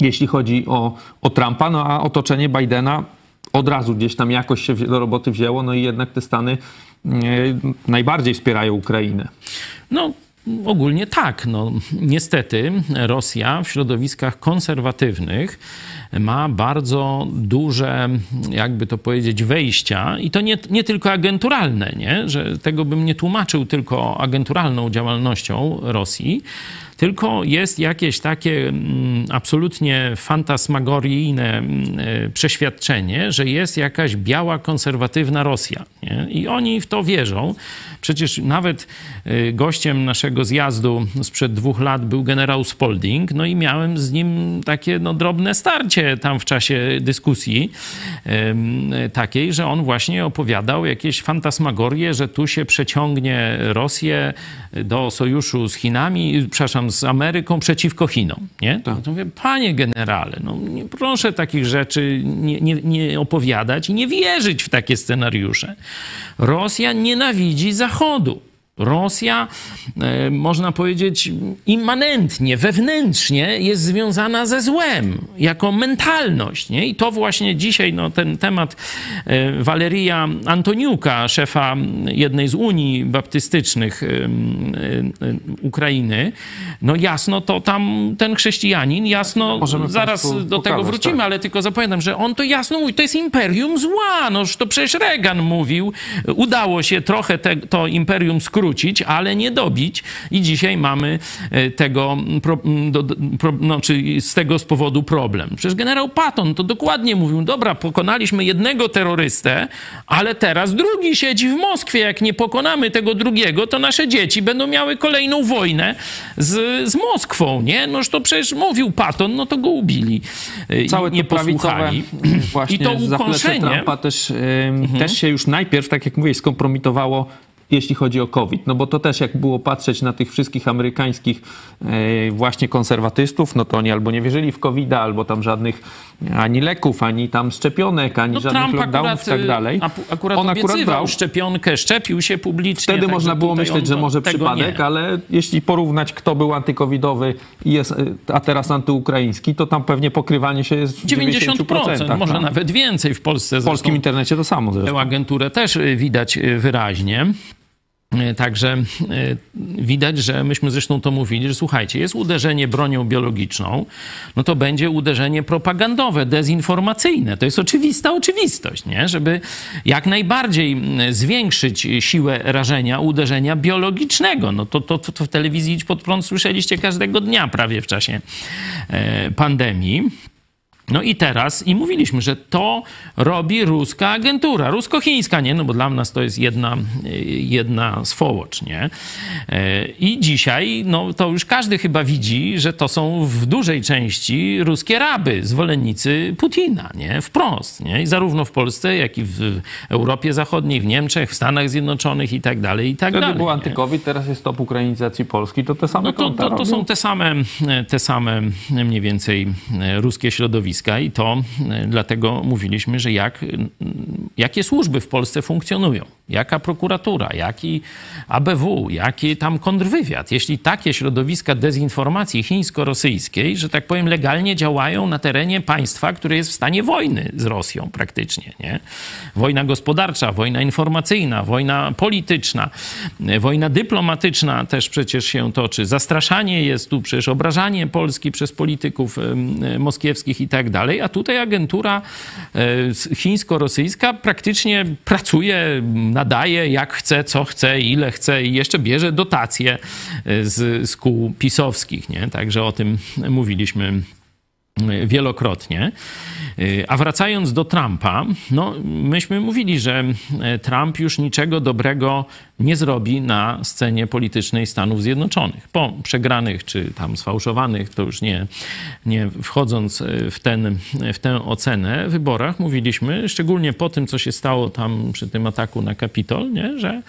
jeśli chodzi o, o Trumpa, no a otoczenie Bidena od razu gdzieś tam jakoś się do roboty wzięło, no i jednak te Stany najbardziej wspierają Ukrainę. No, Ogólnie tak. No, niestety Rosja w środowiskach konserwatywnych ma bardzo duże, jakby to powiedzieć, wejścia i to nie, nie tylko agenturalne, nie? że tego bym nie tłumaczył tylko agenturalną działalnością Rosji, tylko jest jakieś takie mm, absolutnie fantasmagoryjne mm, e, przeświadczenie, że jest jakaś biała, konserwatywna Rosja. Nie? I oni w to wierzą. Przecież nawet e, gościem naszego zjazdu sprzed dwóch lat był generał Spalding, no i miałem z nim takie no, drobne starcie tam w czasie dyskusji takiej, że on właśnie opowiadał jakieś fantasmagorie, że tu się przeciągnie Rosję do sojuszu z Chinami, przepraszam, z Ameryką przeciwko Chinom, nie? Tak. To mówię, panie generale, no nie proszę takich rzeczy nie, nie, nie opowiadać i nie wierzyć w takie scenariusze. Rosja nienawidzi Zachodu. Rosja, e, można powiedzieć, immanentnie, wewnętrznie jest związana ze złem, jako mentalność. Nie? I to właśnie dzisiaj no, ten temat e, Waleria Antoniuka, szefa jednej z Unii Baptystycznych Ukrainy, no jasno to tam ten chrześcijanin, jasno, Możemy zaraz do pokazać, tego wrócimy, tak. ale tylko zapamiętam, że on to jasno mówi, to jest imperium zła, no to przecież Reagan mówił, udało się trochę te, to imperium skrócić, skrócić, ale nie dobić. I dzisiaj mamy e, tego, pro, do, pro, no, czy z tego z powodu problem. Przecież generał Patton to dokładnie mówił, dobra, pokonaliśmy jednego terrorystę, ale teraz drugi siedzi w Moskwie. Jak nie pokonamy tego drugiego, to nasze dzieci będą miały kolejną wojnę z, z Moskwą, nie? Noż to przecież mówił Patton, no to go ubili. E, Całe nie posłuchali. Właśnie I to ukąszenie... Trumpa też, mhm. też się już najpierw, tak jak mówię, skompromitowało jeśli chodzi o COVID. No bo to też jak było patrzeć na tych wszystkich amerykańskich e, właśnie konserwatystów, no to oni albo nie wierzyli w covid albo tam żadnych ani leków, ani tam szczepionek, ani no, żadnych Trump lockdownów i tak y, dalej. Akurat On akurat brał szczepionkę, szczepił się publicznie. Wtedy można było myśleć, że może przypadek, nie. ale jeśli porównać, kto był antykowidowy jest, a teraz antyukraiński, to tam pewnie pokrywanie się jest w 90%. 90% może no. nawet więcej w Polsce. W polskim internecie to samo zresztą. Tę agenturę też y, widać y, wyraźnie. E, także e, widać, że myśmy zresztą to mówili, że słuchajcie, jest uderzenie bronią biologiczną, no to będzie uderzenie propagandowe, dezinformacyjne. To jest oczywista oczywistość, nie? Żeby jak najbardziej zwiększyć siłę rażenia uderzenia biologicznego. No to, to, to w telewizji Idź Pod Prąd słyszeliście każdego dnia prawie w czasie e, pandemii. No i teraz, i mówiliśmy, że to robi ruska agentura, rusko-chińska, nie? No bo dla nas to jest jedna, jedna swołocz, nie? E, I dzisiaj, no to już każdy chyba widzi, że to są w dużej części ruskie raby, zwolennicy Putina, nie? Wprost, nie? I zarówno w Polsce, jak i w Europie Zachodniej, w Niemczech, w Stanach Zjednoczonych i tak dalej, i tak Wtedy dalej. był antykowid, teraz jest stop ukrainizacji Polski, to te same no to, to, to są te same, te same mniej więcej ruskie środowiska i to e, dlatego mówiliśmy, że jak, jakie służby w Polsce funkcjonują, jaka prokuratura, jaki ABW, jaki tam kontrwywiad. Jeśli takie środowiska dezinformacji chińsko-rosyjskiej, że tak powiem, legalnie działają na terenie państwa, które jest w stanie wojny z Rosją praktycznie, nie? Wojna gospodarcza, wojna informacyjna, wojna polityczna, wojna dyplomatyczna też przecież się toczy. Zastraszanie jest tu, przecież obrażanie Polski przez polityków moskiewskich i tak tak dalej, a tutaj agentura e, chińsko-rosyjska praktycznie pracuje, nadaje jak chce, co chce, ile chce i jeszcze bierze dotacje e, z, z kół pisowskich, nie? Także o tym mówiliśmy wielokrotnie. A wracając do Trumpa, no myśmy mówili, że Trump już niczego dobrego nie zrobi na scenie politycznej Stanów Zjednoczonych. Po przegranych czy tam sfałszowanych, to już nie, nie wchodząc w, ten, w tę ocenę, wyborach mówiliśmy, szczególnie po tym, co się stało tam przy tym ataku na Kapitol, nie, że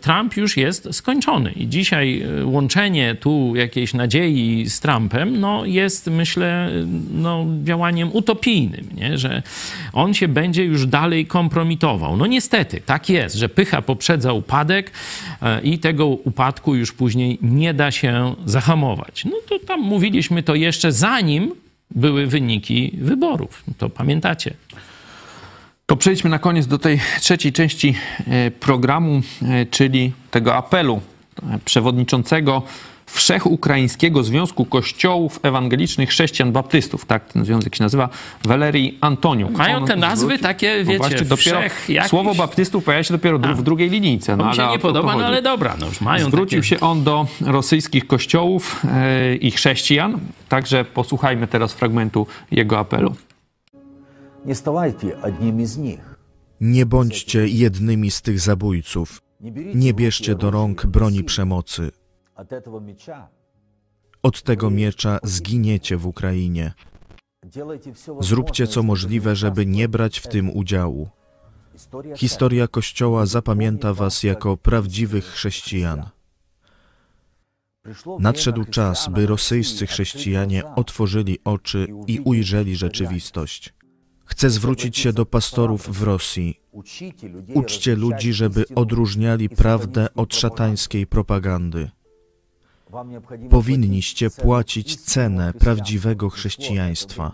Trump już jest skończony. I dzisiaj łączenie tu jakiejś nadziei z Trumpem no, jest, myślę, no, działaniem utopijnym, nie? że on się będzie już dalej kompromitował. No niestety, tak jest, że pycha poprzedza upadek e, i tego upadku już później nie da się zahamować. No to tam mówiliśmy to jeszcze zanim były wyniki wyborów. To pamiętacie. To przejdźmy na koniec do tej trzeciej części e, programu, e, czyli tego apelu przewodniczącego Wszechukraińskiego Związku Kościołów Ewangelicznych Chrześcijan Baptystów, tak ten związek się nazywa, Walerii Antoniuk. Mają te nazwy zwróci- takie, No wiecie, właśnie, dopiero wszech jakiś- Słowo baptystów pojawia się dopiero dru- w drugiej linijce. No, To mi się ale nie o to podoba, no chodzi. ale dobra, no już mają Zwrócił takie... się on do rosyjskich kościołów e, i chrześcijan, także posłuchajmy teraz fragmentu jego apelu. Не ставайте одним из них. Nie bądźcie jednymi z tych zabójców. Nie bierzcie do rąk broni przemocy. od tego miecza zginiecie w Ukrainie. Zróbcie co możliwe, żeby nie brać w tym udziału. Historia Kościoła zapamięta Was jako prawdziwych chrześcijan. Nadszedł czas, by rosyjscy chrześcijanie otworzyli oczy i ujrzeli rzeczywistość. Chcę zwrócić się do pastorów w Rosji. Uczcie ludzi, żeby odróżniali prawdę od szatańskiej propagandy. Powinniście płacić cenę prawdziwego chrześcijaństwa.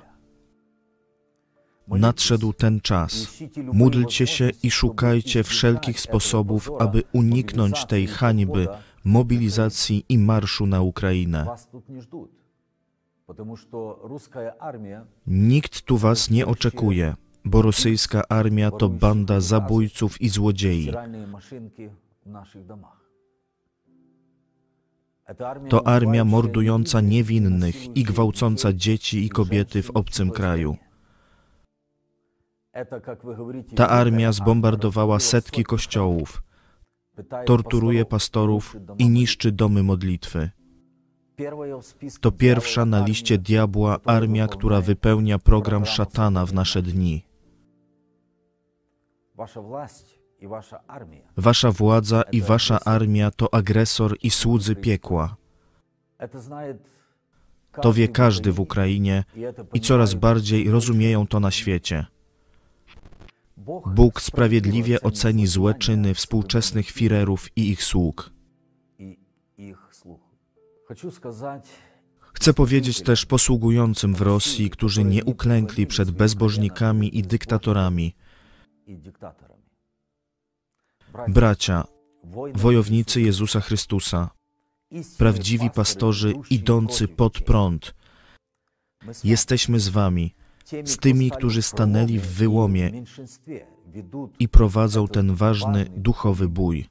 Nadszedł ten czas. Módlcie się i szukajcie wszelkich sposobów, aby uniknąć tej hańby, mobilizacji i marszu na Ukrainę. Nikt tu was nie oczekuje, bo rosyjska armia to banda zabójców i złodziei. To armia mordująca niewinnych i gwałcąca dzieci i kobiety w obcym kraju. Ta armia zbombardowała setki kościołów, torturuje pastorów i niszczy domy modlitwy. To pierwsza na liście diabła armia, która wypełnia program szatana w nasze dni. Wasza władza i wasza armia to agresor i słudzy piekła. To wie każdy w Ukrainie i coraz bardziej rozumieją to na świecie. Bóg sprawiedliwie oceni złe czyny współczesnych firerów i ich sług. Chcę powiedzieć też posługującym w Rosji, którzy nie uklękli przed bezbożnikami i dyktatorami, bracia, wojownicy Jezusa Chrystusa, prawdziwi pastorzy idący pod prąd. Jesteśmy z Wami, z tymi, którzy stanęli w wyłomie i prowadzą ten ważny duchowy bój.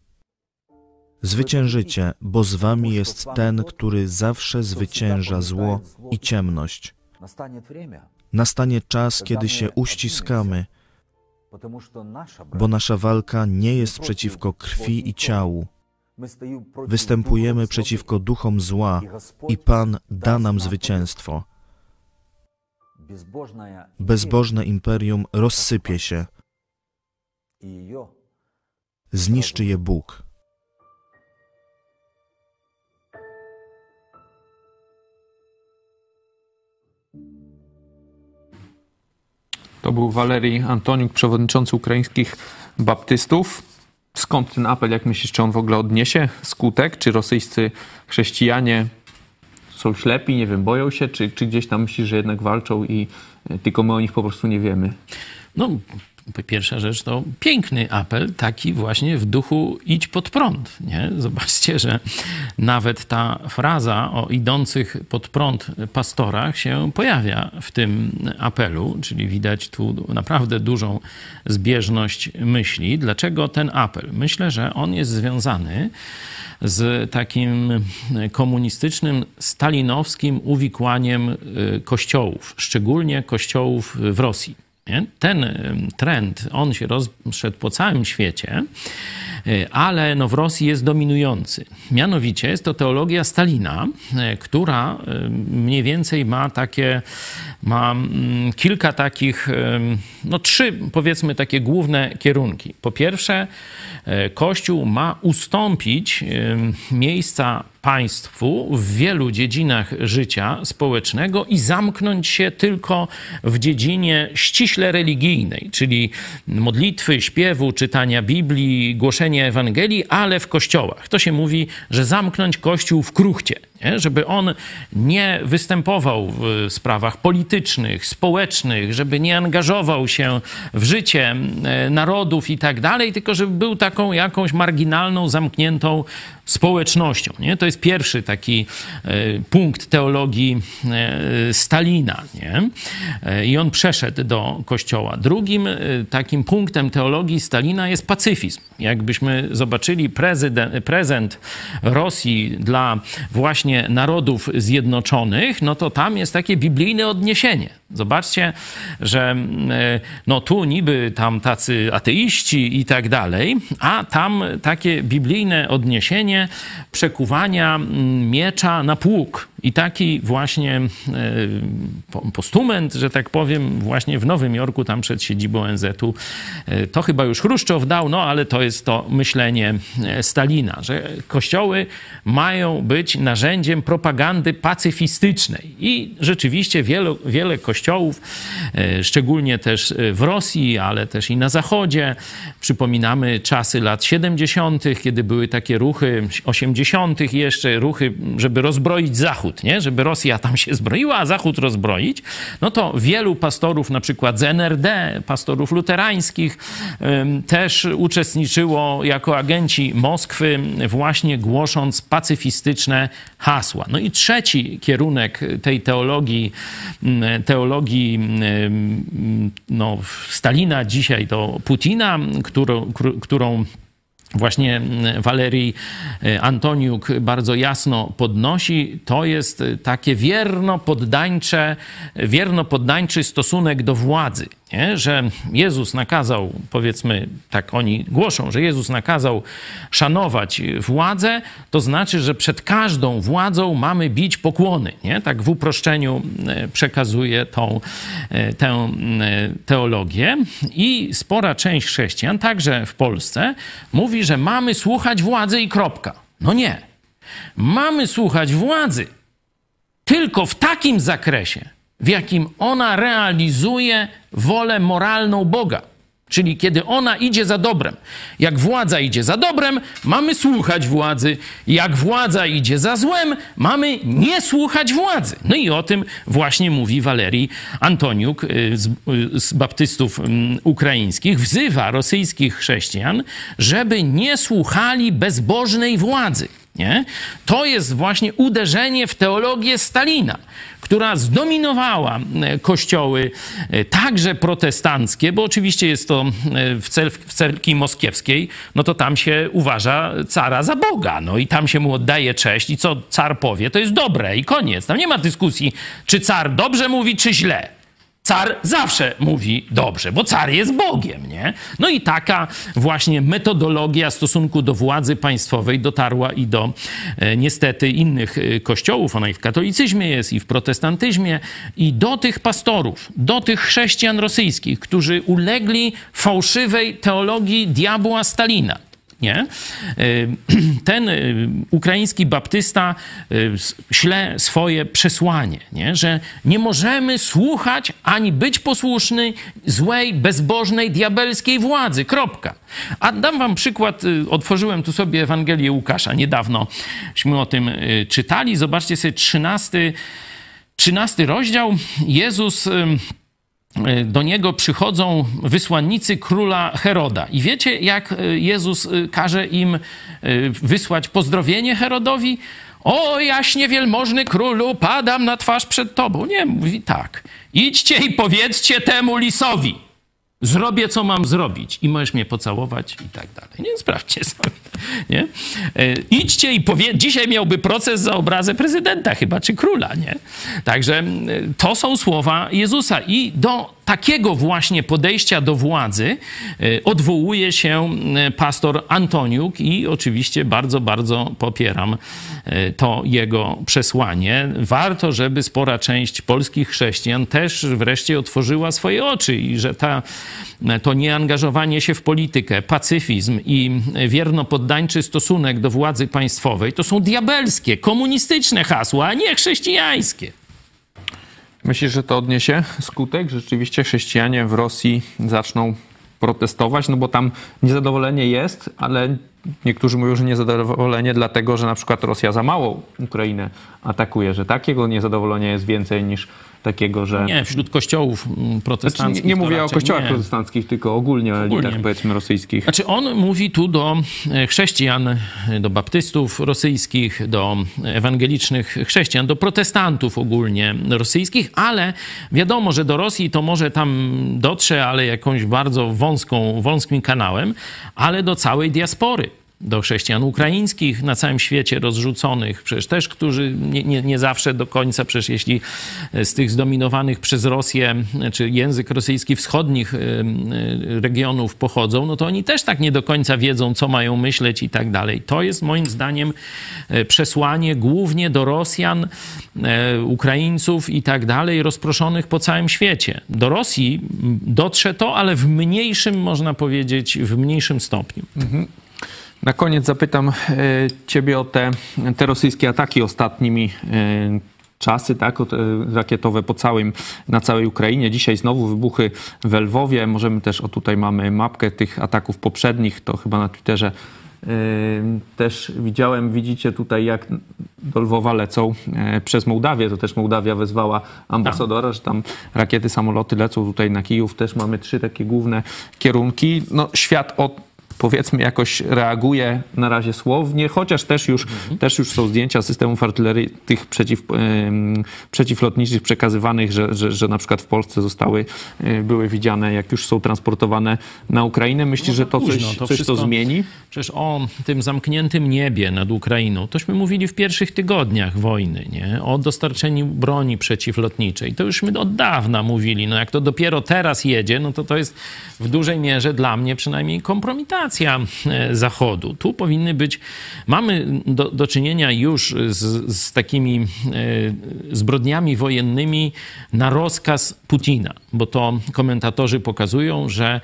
Zwyciężycie, bo z Wami jest ten, który zawsze zwycięża zło i ciemność. Nastanie czas, kiedy się uściskamy bo nasza walka nie jest przeciwko krwi i ciału. Występujemy przeciwko duchom zła i Pan da nam zwycięstwo. Bezbożne imperium rozsypie się. Zniszczy je Bóg. To był Walerii Antoniuk, przewodniczący ukraińskich baptystów. Skąd ten apel, jak myślisz, czy on w ogóle odniesie skutek? Czy rosyjscy chrześcijanie są ślepi, nie wiem, boją się, czy, czy gdzieś tam myślisz, że jednak walczą i e, tylko my o nich po prostu nie wiemy? No, Pierwsza rzecz to piękny apel, taki właśnie w duchu idź pod prąd. Nie? Zobaczcie, że nawet ta fraza o idących pod prąd pastorach się pojawia w tym apelu, czyli widać tu naprawdę dużą zbieżność myśli. Dlaczego ten apel? Myślę, że on jest związany z takim komunistycznym, stalinowskim uwikłaniem y, kościołów, szczególnie kościołów w Rosji. Nie? Ten trend, on się rozszedł po całym świecie, y, ale no w Rosji jest dominujący. Mianowicie jest to teologia Stalina, y, która mniej więcej ma takie, ma mm, kilka takich, no trzy powiedzmy takie główne kierunki. Po pierwsze, Kościół ma ustąpić miejsca państwu w wielu dziedzinach życia społecznego i zamknąć się tylko w dziedzinie ściśle religijnej, czyli modlitwy, śpiewu, czytania Biblii, głoszenia Ewangelii, ale w kościołach. To się mówi, że zamknąć kościół w kruchcie nie? żeby on nie występował w sprawach politycznych, społecznych, żeby nie angażował się w życie e, narodów i tak dalej, tylko żeby był taką jakąś marginalną, zamkniętą społecznością. Nie? To jest pierwszy taki e, punkt teologii e, Stalina. Nie? I on przeszedł do kościoła. Drugim takim punktem teologii Stalina jest pacyfizm. Jakbyśmy zobaczyli prezydent, prezent Rosji dla właśnie właśnie Narodów Zjednoczonych, no to tam jest takie biblijne odniesienie. Zobaczcie, że e, no tu niby tam tacy ateiści i tak dalej, a tam takie biblijne odniesienie przekuwania miecza na pług. I taki właśnie e, postument, że tak powiem, właśnie w Nowym Jorku, tam przed siedzibą ONZ-u, e, to chyba już Chruszczow dał, no ale to jest to myślenie Stalina, że kościoły mają być narzędziem propagandy pacyfistycznej. I rzeczywiście wiele, wiele kościołów e, szczególnie też e, w Rosji, ale też i na Zachodzie. Przypominamy czasy lat 70., kiedy były takie ruchy, 80. jeszcze, ruchy, żeby rozbroić Zachód, nie? żeby Rosja tam się zbroiła, a Zachód rozbroić. No to wielu pastorów, na przykład z NRD, pastorów luterańskich, też uczestniczyło jako agenci Moskwy, właśnie głosząc pacyfistyczne hasła. No i trzeci kierunek tej teologii, teologii no, Stalina, dzisiaj to Putina, którą, którą właśnie Walerii e, Antoniuk bardzo jasno podnosi, to jest takie wierno poddańcze, wierno poddańczy stosunek do władzy nie? że Jezus nakazał, powiedzmy, tak oni głoszą, że Jezus nakazał szanować władzę, to znaczy, że przed każdą władzą mamy bić pokłony. Nie? Tak w uproszczeniu e, przekazuje tą, e, tę e, teologię. I spora część chrześcijan, także w Polsce, mówi, że mamy słuchać władzy i kropka. No nie. Mamy słuchać władzy tylko w takim zakresie, w jakim ona realizuje wolę moralną Boga. Czyli kiedy ona idzie za dobrem. Jak władza idzie za dobrem, mamy słuchać władzy. Jak władza idzie za złem, mamy nie słuchać władzy. No i o tym właśnie mówi Walerii Antoniuk y, z, y, z baptystów mm, ukraińskich. Wzywa rosyjskich chrześcijan, żeby nie słuchali bezbożnej władzy. Nie? To jest właśnie uderzenie w teologię Stalina która zdominowała e, kościoły e, także protestanckie, bo oczywiście jest to e, w, cel, w cerkwi moskiewskiej, no to tam się uważa cara za Boga, no i tam się mu oddaje cześć i co car powie, to jest dobre i koniec. Tam nie ma dyskusji, czy car dobrze mówi, czy źle. Car zawsze mówi dobrze, bo car jest Bogiem, nie? No i taka właśnie metodologia stosunku do władzy państwowej dotarła i do e, niestety innych e, kościołów. Ona i w katolicyzmie jest, i w protestantyzmie, i do tych pastorów, do tych chrześcijan rosyjskich, którzy ulegli fałszywej teologii diabła Stalina nie? Y, ten y, ukraiński baptysta y, śle swoje przesłanie, nie? że nie możemy słuchać ani być posłuszny złej, bezbożnej, diabelskiej władzy. Kropka. A dam wam przykład. Otworzyłem tu sobie Ewangelię Łukasza. Niedawnośmy o tym czytali. Zobaczcie sobie 13, 13 rozdział. Jezus do niego przychodzą wysłannicy króla Heroda. I wiecie, jak e, Jezus e, każe im wysłać pozdrowienie Herodowi? O, jaśnie wielmożny królu, padam na twarz przed tobą. Nie, mówi tak. Idźcie i powiedzcie temu lisowi. Zrobię, co mam zrobić i możesz mnie pocałować i tak dalej. Nie, sprawdźcie sobie. Nie? E, idźcie i powie... Dzisiaj miałby proces za obrazę prezydenta chyba, czy króla, nie? Także to są słowa Jezusa i do takiego właśnie podejścia do władzy e, odwołuje się pastor Antoniuk i oczywiście bardzo, bardzo popieram e, to jego przesłanie. Warto, żeby spora część polskich chrześcijan też wreszcie otworzyła swoje oczy i że ta, to nieangażowanie się w politykę, pacyfizm i wiernopoddańczy stosunek do władzy państwowej to są diabelskie, komunistyczne hasła, a nie chrześcijańskie. Myślisz, że to odniesie skutek? Rzeczywiście chrześcijanie w Rosji zaczną protestować, no bo tam niezadowolenie jest, ale niektórzy mówią, że niezadowolenie dlatego, że na przykład Rosja za mało Ukrainę atakuje, że takiego niezadowolenia jest więcej niż takiego, że... Nie, wśród kościołów mm, protestanckich. Znaczy, nie, nie mówię o kościołach nie. protestanckich, tylko ogólnie o elitach, powiedzmy, rosyjskich. Znaczy on mówi tu do e, chrześcijan, do baptystów rosyjskich, do ewangelicznych chrześcijan, do protestantów ogólnie rosyjskich, ale wiadomo, że do Rosji to może tam dotrze, ale jakąś bardzo wąską, wąskim kanałem, ale do całej diaspory do chrześcijan ukraińskich na całym świecie rozrzuconych, przecież też, którzy nie, nie, nie, zawsze do końca, przecież jeśli z tych zdominowanych przez Rosję, czy język rosyjski wschodnich regionów pochodzą, no to oni też tak nie do końca wiedzą, co mają myśleć i tak dalej. To jest moim zdaniem e, przesłanie głównie do Rosjan, e, Ukraińców i tak dalej, rozproszonych po całym świecie. Do Rosji dotrze to, ale w mniejszym, można powiedzieć, w mniejszym stopniu. Mhm. Na koniec zapytam e, Ciebie o te, te rosyjskie ataki ostatnimi e, czasy, tak, rakietowe po całym, na całej Ukrainie. Dzisiaj znowu wybuchy w Lwowie. Możemy też, o tutaj mamy mapkę tych ataków poprzednich, to chyba na Twitterze e, też widziałem, widzicie tutaj, jak do Lwowa lecą przez Mołdawię. To też Mołdawia wezwała ambasadora, że tam rakiety, samoloty lecą tutaj na Kijów. Też mamy trzy takie główne kierunki. No, świat od powiedzmy jakoś reaguje na razie słownie, chociaż też już, mhm. też już są zdjęcia systemów artylerii tych przeciw, przeciwlotniczych przekazywanych, że, że, że na przykład w Polsce zostały, e, były widziane, jak już są transportowane na Ukrainę. Myślisz, no że to późno, coś, to, coś to zmieni? Przecież o tym zamkniętym niebie nad Ukrainą, tośmy mówili w pierwszych tygodniach wojny, nie? O dostarczeniu broni przeciwlotniczej. To już my od dawna mówili. No jak to dopiero teraz jedzie, no to to jest w dużej mierze dla mnie przynajmniej kompromitacja E, Zachodu. Tu powinny być, mamy do, do czynienia już z, z takimi e, zbrodniami wojennymi na rozkaz Putina, bo to komentatorzy pokazują, że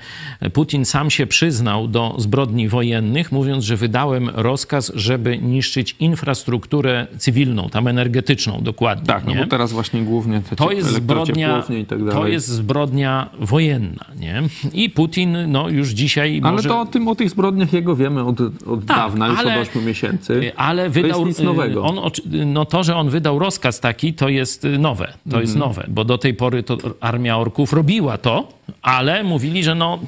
Putin sam się przyznał do zbrodni wojennych, mówiąc, że wydałem rozkaz, żeby niszczyć infrastrukturę cywilną, tam energetyczną dokładnie. Tak, no nie? bo teraz właśnie głównie te to jest zbrodnia, i tak dalej. To jest zbrodnia wojenna, nie? I Putin, no już dzisiaj Ale może... to o tym, o tych zbrodniach jego wiemy od, od tak, dawna, już ale, od 8 miesięcy. Ale wydał... To jest nic nowego. On, no to, że on wydał rozkaz taki, to jest nowe. To mhm. jest nowe, bo do tej pory to armia orków robiła to, ale mówili, że no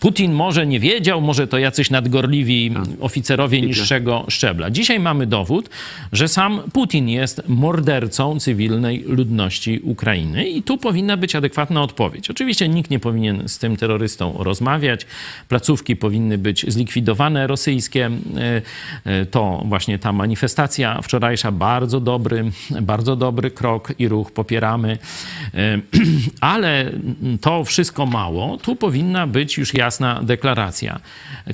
Putin może nie wiedział, może to jacyś nadgorliwi tak. oficerowie niższego szczebla. Dzisiaj mamy dowód, że sam Putin jest mordercą cywilnej ludności Ukrainy i tu powinna być adekwatna odpowiedź. Oczywiście nikt nie powinien z tym terrorystą rozmawiać. Placówki powinny być zlikwidowane rosyjskie. E, e, to właśnie ta manifestacja wczorajsza bardzo dobry, bardzo dobry krok i ruch popieramy. E, ale to wszystko mało. Tu powinna być już już jasna deklaracja.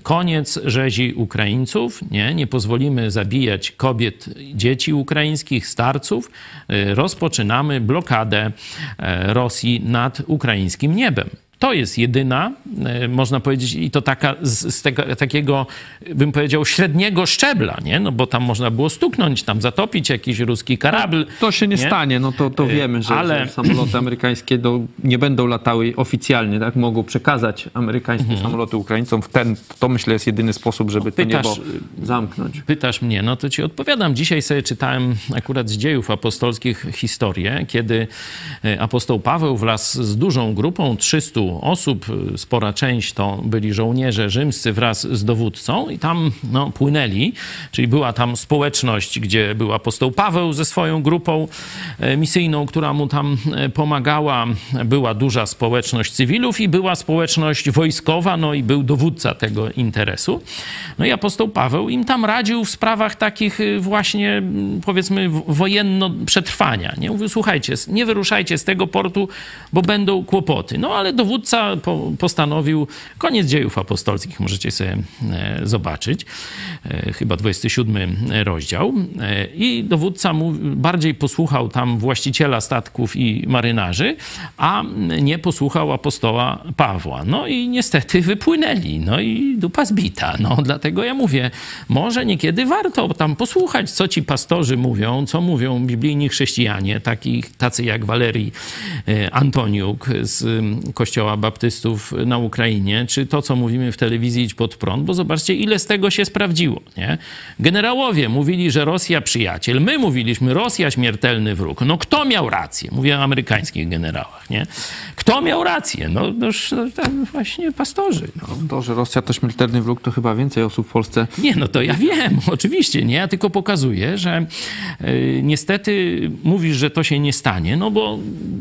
Koniec rzezi Ukraińców, nie, nie pozwolimy zabijać kobiet, dzieci ukraińskich, starców. Y, rozpoczynamy blokadę e, Rosji nad ukraińskim niebem. To jest jedyna, e, można powiedzieć, i to taka z, z tego, takiego, bym powiedział, średniego szczebla, nie? No bo tam można było stuknąć, tam zatopić jakiś ruski karabl. To się nie, stanie, no to, to Y, wiemy, że, ale- że samoloty amerykańskie do, nie będą latały oficjalnie, tak? Mogą przekazać amerykańskie Mhm. samoloty Ukraińcom. W ten, to myślę jest jedyny sposób, żeby to Pytasz, niebo zamknąć. Pytasz mnie, no to ci odpowiadam. Dzisiaj sobie czytałem akurat z dziejów apostolskich historię, kiedy e, apostoł Paweł wraz z dużą grupą 300 osób, e, spora część to byli żołnierze rzymscy wraz z dowódcą i tam no, płynęli, czyli była tam społeczność, gdzie był apostoł Paweł ze swoją grupą e, misyjną, która mu tam e, pomagała. Była duża społeczność cywilów i była społeczność wojskowa, no i był dowódca tego interesu. No i apostoł Paweł im tam radził w sprawach takich y, właśnie, mm, powiedzmy, w- wojenno-przetrwania. Nie? Mówił, słuchajcie, nie wyruszajcie z tego portu, bo będą kłopoty. No ale dowódca po, postanowił, koniec dziejów apostolskich, możecie sobie e, zobaczyć, e, chyba 27 rozdział. E, I dowódca mu bardziej posłuchał tam właściciela statków i marynarzy, a nie posłuchał apostoła Pawła. No i niestety wypłynęli. No i dupa zbita. No dlatego ja mówię, może niekiedy warto tam posłuchać, co ci pastorzy mówią, co mówią biblijni chrześcijanie, tacy jak Walerii Antoniuk z mm, Kościoła Baptystów na Ukrainie, czy to, co mówimy w telewizji Idź Pod Prąd, bo zobaczcie, ile z tego się sprawdziło. Nie? Generałowie mówili, że Rosja przyjaciel. My mówiliśmy, Rosja śmiertelny wróg. No kto miał rację? Mówię o amerykańskich generałach, nie? Kto miał rację? No, no, no właśnie pastorzy. No. To, że Rosja to śmiertelny wróg, to chyba więcej osób w Polsce Nie, no to ja wiem, oczywiście, nie? Ja tylko pokazuję, że y, niestety mówisz, że to się nie stanie, no bo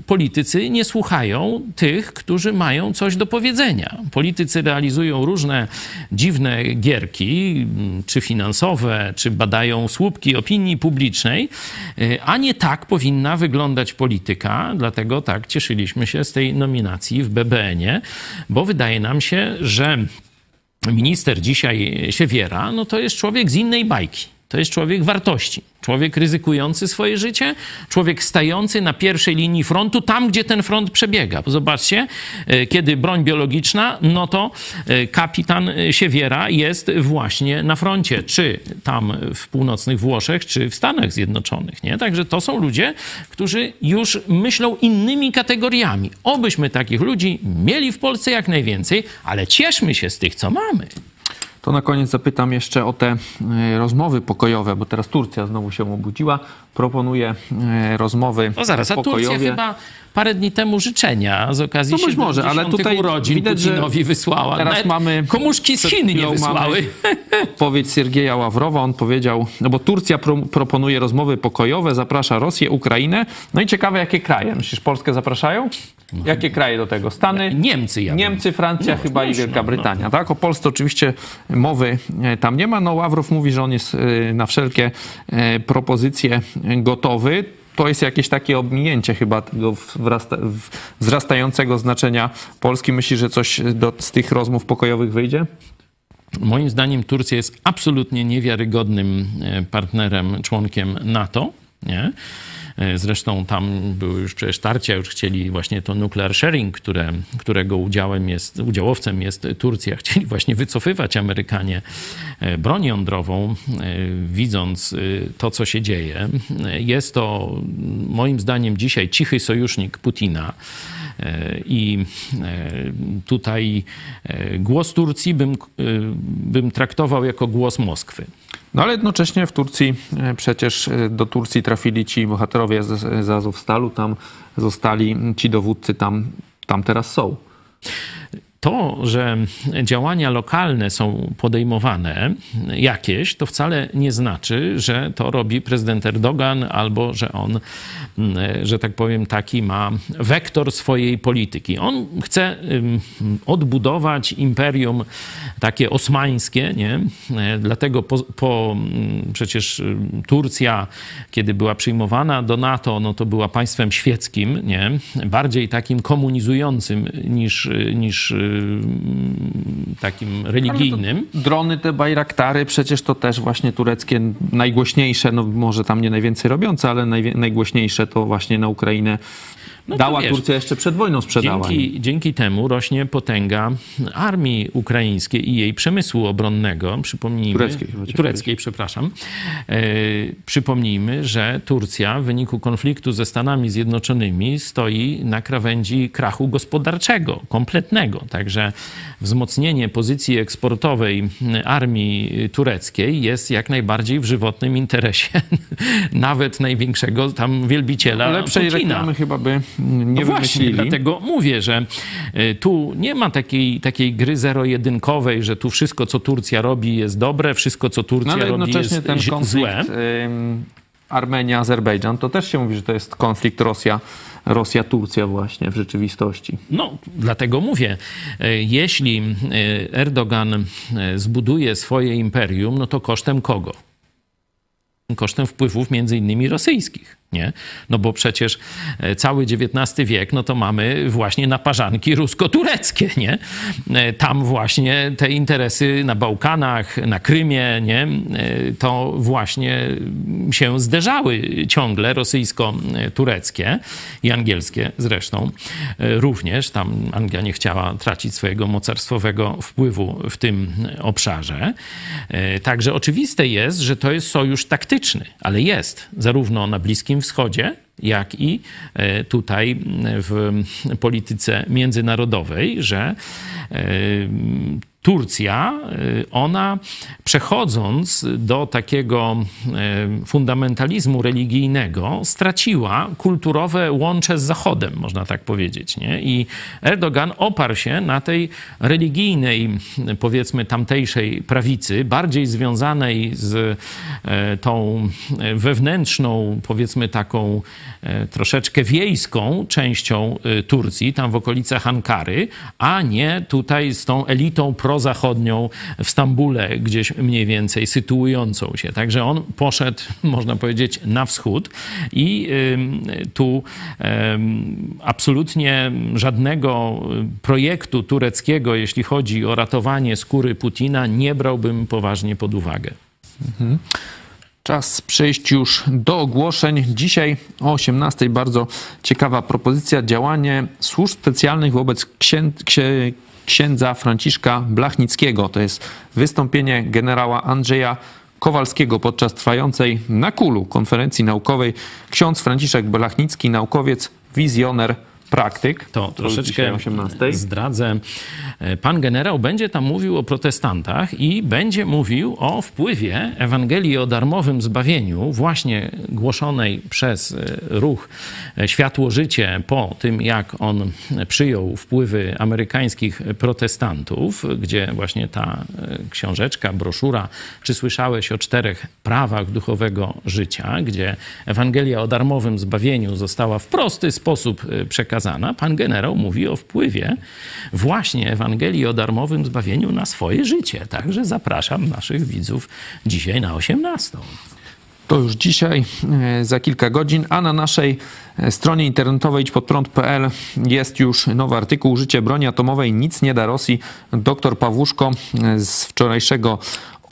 politycy nie słuchają tych, którzy mają coś do powiedzenia. Politycy realizują różne dziwne gierki, czy finansowe, czy badają słupki opinii publicznej, y, a nie tak powinna wyglądać polityka, dlatego tak cieszyliśmy się z tej nominacji w BBN-ie, bo wydaje nam się, że minister dzisiaj Siewiera, no to jest człowiek z innej bajki. To jest człowiek wartości. Człowiek ryzykujący swoje życie, człowiek stający na pierwszej linii frontu, tam gdzie ten front przebiega. Bo zobaczcie, e, kiedy broń biologiczna, no to e, kapitan Siewiera jest właśnie na froncie, czy tam w północnych Włoszech, czy w Stanach Zjednoczonych. Nie? Także to są ludzie, którzy już myślą innymi kategoriami. Obyśmy takich ludzi mieli w Polsce jak najwięcej, ale cieszmy się z tych, co mamy. To na koniec zapytam jeszcze o te e, rozmowy pokojowe, bo teraz Turcja znowu się obudziła. Proponuje rozmowy No zaraz, a pokojowe. Turcja chyba parę dni temu życzenia z okazji No być może, ale 70 tutaj urodzin widać, Putinowi wysłała. teraz Nawet mamy- Komuszki z Chin nie wysłały. Odpowiedź Siergieja Ławrowa, on powiedział, no bo Turcja pro, proponuje rozmowy pokojowe, zaprasza Rosję, Ukrainę. No i ciekawe, jakie kraje. Myślisz, Polskę zapraszają? Jakie kraje do tego? Stany? Niemcy, ja Niemcy, Francja No, chyba i można, Wielka Brytania. Tak? O Polsce oczywiście mowy e, tam nie ma. No Ławrow mówi, że on jest e, na wszelkie e, propozycje gotowy. To jest jakieś takie obminięcie chyba tego wzrastającego znaczenia Polski. Myśli, że coś do, z tych rozmów pokojowych wyjdzie? Moim zdaniem Turcja jest absolutnie niewiarygodnym partnerem, członkiem NATO. Nie? E, Zresztą tam były już przecież tarcia, już chcieli właśnie to nuclear sharing, które, którego udziałem jest, udziałowcem jest Turcja. Chcieli właśnie wycofywać Amerykanie e, broń jądrową, e, widząc to, co się dzieje. Jest to moim zdaniem dzisiaj cichy sojusznik Putina. I tutaj głos Turcji bym, bym traktował jako głos Moskwy. No ale jednocześnie w Turcji, e, przecież e, do Turcji trafili ci bohaterowie z, z Azowstalu, tam zostali ci dowódcy, tam, tam teraz są. To, że działania lokalne są podejmowane jakieś, to wcale nie znaczy, że to robi prezydent Erdogan albo że on, mm, że tak powiem, taki ma wektor swojej polityki. On chce odbudować imperium takie osmańskie, nie? Dlatego po, po mm, przecież Turcja, kiedy była przyjmowana do NATO, no to była państwem świeckim, nie? Bardziej takim komunizującym niż, niż ym, takim religijnym. Drony, te Bajraktary, przecież to też właśnie tureckie najgłośniejsze, no może tam nie najwięcej robiące, ale najgłośniejsze to właśnie na Ukrainę No dała wiesz, Turcja jeszcze przed wojną sprzedała. Dzięki, dzięki temu rośnie potęga armii ukraińskiej i jej przemysłu obronnego. Przypomnijmy, Tureckiej tureckiej przepraszam. E, przypomnijmy, że Turcja w wyniku konfliktu ze Stanami Zjednoczonymi stoi na krawędzi krachu gospodarczego, kompletnego. Także wzmocnienie pozycji eksportowej armii tureckiej jest jak najbardziej w żywotnym interesie nawet największego tam wielbiciela Lepszej Putina. reklamy chyba by nie No właśnie, dlatego mówię, że y, tu nie ma takiej, takiej gry zero-jedynkowej, że tu wszystko, co Turcja robi jest dobre, wszystko, co No Turcja ale robi jest ten konflikt złe. ym, Armenia-Azerbejdżan, to też się mówi, że to jest konflikt Rosja, Rosja-Turcja właśnie w rzeczywistości. No, dlatego mówię, y, jeśli y, Erdogan zbuduje swoje imperium, no to kosztem kogo? kosztem wpływów między innymi rosyjskich, nie? No bo przecież e, cały XIX wiek, no to mamy właśnie naparzanki rusko-tureckie, nie? E, Tam właśnie te interesy na Bałkanach, na Krymie, nie? E, To właśnie się zderzały ciągle rosyjsko-tureckie i angielskie zresztą również. Tam Anglia nie chciała tracić swojego mocarstwowego wpływu w tym obszarze. Także oczywiste jest, że to jest sojusz taktyczny, ale jest zarówno na Bliskim Wschodzie, jak i e, tutaj w polityce międzynarodowej, że e, Turcja, y, ona przechodząc do takiego y, fundamentalizmu religijnego, straciła kulturowe łącze z Zachodem, można tak powiedzieć. Nie? I Erdogan oparł się na tej religijnej, powiedzmy, tamtejszej prawicy, bardziej związanej z e, tą wewnętrzną, powiedzmy, taką troszeczkę wiejską częścią Turcji, tam w okolicach Ankary, a nie tutaj z tą elitą prozachodnią w Stambule, gdzieś mniej więcej sytuującą się. Także on poszedł, można powiedzieć, na wschód i tu absolutnie żadnego projektu tureckiego, jeśli chodzi o ratowanie skóry Putina, nie brałbym poważnie pod uwagę. Czas przejść już do ogłoszeń. Dzisiaj o 18:00 bardzo ciekawa propozycja. Działanie służb specjalnych wobec księ, księ, księdza Franciszka Blachnickiego. To jest wystąpienie generała Andrzeja Kowalskiego podczas trwającej na Kulu konferencji naukowej. Ksiądz Franciszek Blachnicki, naukowiec, wizjoner, praktyk. To troszeczkę dzisiaj o 18:00. zdradzę. Pan generał będzie tam mówił o protestantach i będzie mówił o wpływie Ewangelii o darmowym zbawieniu, właśnie głoszonej przez e, ruch e, Światło Życie po tym, jak on przyjął wpływy amerykańskich protestantów, gdzie właśnie ta e, książeczka, broszura, czy słyszałeś o czterech prawach duchowego życia, gdzie Ewangelia o darmowym zbawieniu została w prosty sposób e, Pan generał mówi o wpływie właśnie Ewangelii o darmowym zbawieniu na swoje życie. Także zapraszam naszych widzów dzisiaj na 18. To już dzisiaj, e, za kilka godzin, a na naszej e, stronie internetowej idźpodprąd.pl jest już nowy artykuł Życie broni atomowej nic nie da Rosji. Doktor Pawłuszko e, z wczorajszego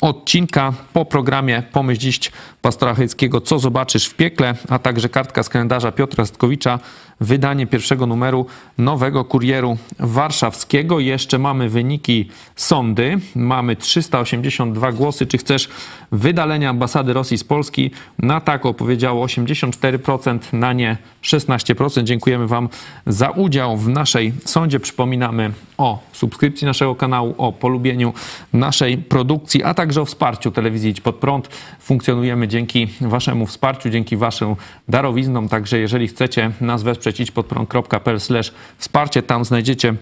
odcinka po programie Pomyśl dziś pastora Chojeckiego, co zobaczysz w piekle, a także kartka z kalendarza Piotra Stkowicza, wydanie pierwszego numeru nowego kurieru warszawskiego. Jeszcze mamy wyniki sądy. Mamy 382 głosy. Czy chcesz wydalenia ambasady Rosji z Polski? Na tak opowiedziało 84%, na nie 16%. Dziękujemy Wam za udział w naszej sądzie. Przypominamy o subskrypcji naszego kanału, o polubieniu naszej produkcji, a także o wsparciu telewizji Idź Pod Prąd. Funkcjonujemy dzięki Waszemu wsparciu, dzięki Waszym darowiznom. Także jeżeli chcecie nas wesprzeć, idźpodprąd.pl wsparcie, tam znajdziecie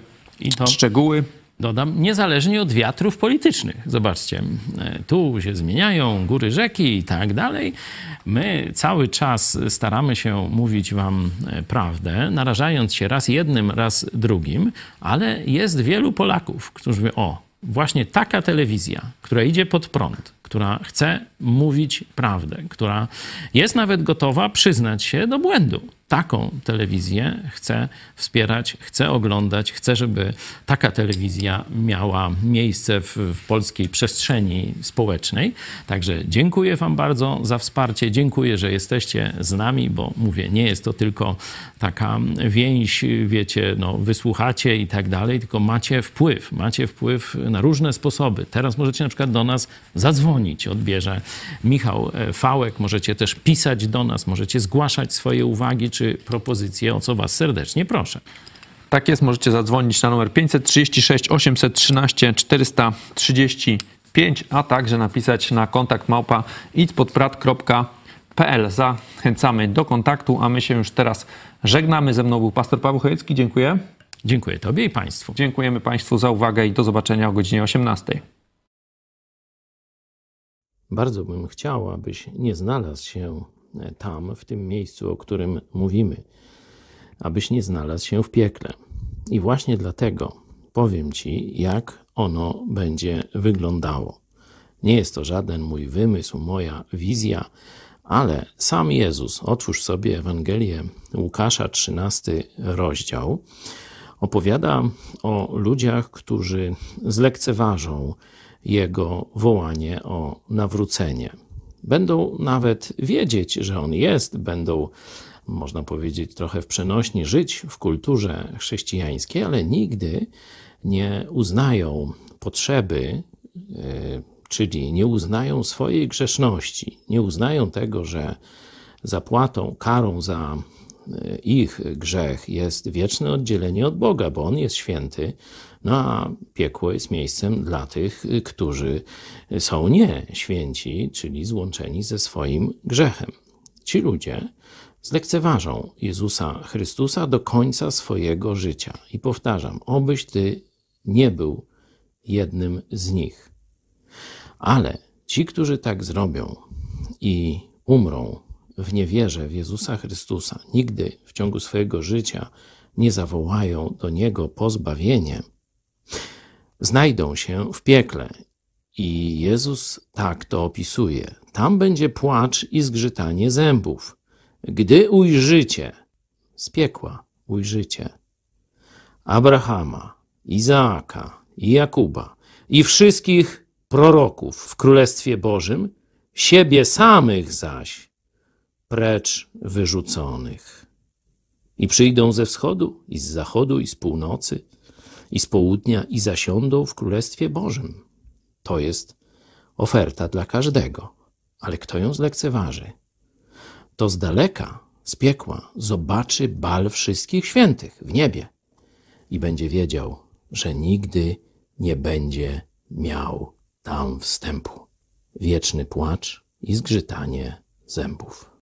to szczegóły. dodam, niezależnie od wiatrów politycznych. Zobaczcie, e, tu się zmieniają góry, rzeki i tak dalej. My cały czas staramy się mówić Wam e, prawdę, narażając się raz jednym, raz drugim, ale jest wielu Polaków, którzy mówią, o, właśnie taka telewizja, która idzie pod prąd, która chce mówić prawdę, która jest nawet gotowa przyznać się do błędu. Taką telewizję chcę wspierać, chcę oglądać, chcę, żeby taka telewizja miała miejsce w, w, polskiej przestrzeni społecznej. Także dziękuję Wam bardzo za wsparcie. Dziękuję, że jesteście z nami, bo mówię, nie jest to tylko taka więź, wiecie, no, wysłuchacie i tak dalej, tylko macie wpływ. Macie wpływ na różne sposoby. Teraz możecie na przykład do nas zadzwonić, odbierze Michał e, Fałek. Możecie też pisać do nas, możecie zgłaszać swoje uwagi czy propozycje, o co Was serdecznie proszę. Tak jest, możecie zadzwonić na numer 536 813 435, a także napisać na kontakt małpa idspodprat.pl. Zachęcamy do kontaktu, a my się już teraz żegnamy. Ze mną był pastor Paweł Chojecki. Dziękuję. Dziękuję Tobie i Państwu. Dziękujemy Państwu za uwagę i do zobaczenia o godzinie 18. Bardzo bym chciał, abyś nie znalazł się tam, w tym miejscu, o którym mówimy, abyś nie znalazł się w piekle. I właśnie dlatego powiem Ci, jak ono będzie wyglądało. Nie jest to żaden mój wymysł, moja wizja, ale sam Jezus, otwórz sobie Ewangelię Łukasza, 13 rozdział, opowiada o ludziach, którzy zlekceważą jego wołanie o nawrócenie. Będą nawet wiedzieć, że on jest, będą, można powiedzieć, trochę w przenośni żyć w kulturze chrześcijańskiej, ale nigdy nie uznają potrzeby, e, czyli nie uznają swojej grzeszności, nie uznają tego, że zapłatą, karą za e, ich grzech jest wieczne oddzielenie od Boga, bo On jest święty, no a piekło jest miejscem dla tych, którzy są nie święci, czyli złączeni ze swoim grzechem. Ci ludzie zlekceważą Jezusa Chrystusa do końca swojego życia. I powtarzam, obyś ty nie był jednym z nich. Ale ci, którzy tak zrobią i umrą w niewierze w Jezusa Chrystusa, nigdy w ciągu swojego życia nie zawołają do Niego pozbawienie, znajdą się w piekle. I Jezus tak to opisuje. Tam będzie płacz i zgrzytanie zębów. Gdy ujrzycie, z piekła ujrzycie, Abrahama, Izaaka i Jakuba i wszystkich proroków w Królestwie Bożym, siebie samych zaś precz wyrzuconych. I przyjdą ze wschodu, i z zachodu, i z północy, i z południa, i zasiądą w Królestwie Bożym. To jest oferta dla każdego, ale kto ją zlekceważy, to z daleka, z piekła, zobaczy bal wszystkich świętych w niebie i będzie wiedział, że nigdy nie będzie miał tam wstępu. Wieczny płacz i zgrzytanie zębów.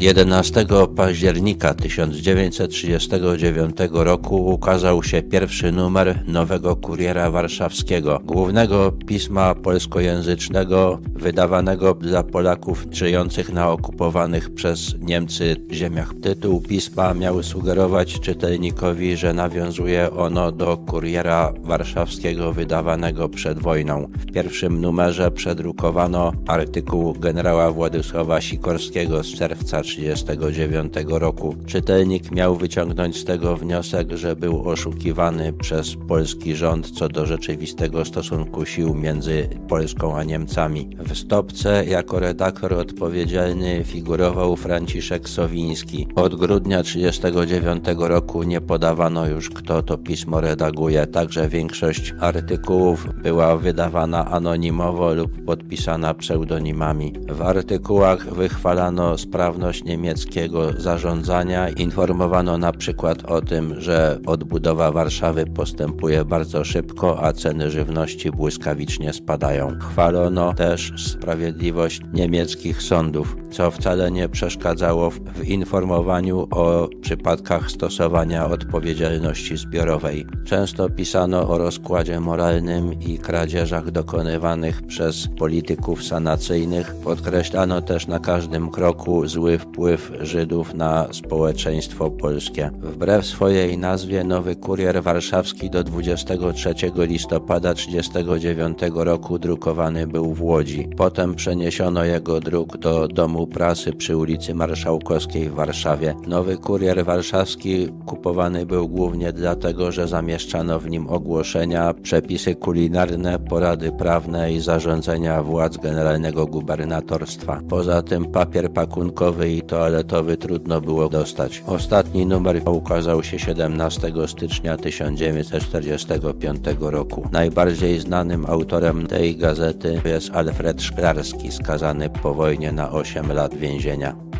11 października 1939 roku ukazał się pierwszy numer nowego kuriera warszawskiego, głównego pisma polskojęzycznego wydawanego dla Polaków żyjących na okupowanych przez Niemcy ziemiach. Tytuł pisma miał sugerować czytelnikowi, że nawiązuje ono do kuriera warszawskiego wydawanego przed wojną. W pierwszym numerze przedrukowano artykuł generała Władysława Sikorskiego z czerwca 1939 roku. Czytelnik miał wyciągnąć z tego wniosek, że był oszukiwany przez polski rząd co do rzeczywistego stosunku sił między Polską a Niemcami. W stopce jako redaktor odpowiedzialny figurował Franciszek Sowiński. Od grudnia 1939 roku nie podawano już kto to pismo redaguje, także większość artykułów była wydawana anonimowo lub podpisana pseudonimami. W artykułach wychwalano sprawność niemieckiego zarządzania informowano na przykład o tym, że odbudowa Warszawy postępuje bardzo szybko, a ceny żywności błyskawicznie spadają. Chwalono też sprawiedliwość niemieckich sądów. Co wcale nie przeszkadzało w- informowaniu o przypadkach stosowania odpowiedzialności zbiorowej. Często pisano o rozkładzie moralnym i kradzieżach dokonywanych przez polityków sanacyjnych. Podkreślano też na każdym kroku zły wpływ Żydów na społeczeństwo polskie. Wbrew swojej nazwie Nowy Kurier Warszawski do 23 listopada 1939 roku drukowany był w Łodzi. Potem przeniesiono jego druk do Domu Prasy przy ulicy Marszałkowskiej w Warszawie. Nowy Kurier Warszawski kupowany był głównie dlatego, że zamieszczano w nim ogłoszenia, przepisy kulinarne, porady prawne i zarządzenia władz generalnego gubernatorstwa. Poza tym papier pakunkowy i toaletowy trudno było dostać. Ostatni numer ukazał się 17 stycznia 1945 roku. Najbardziej znanym autorem tej gazety jest Alfred Szklarski, skazany po wojnie na 8 lat więzienia.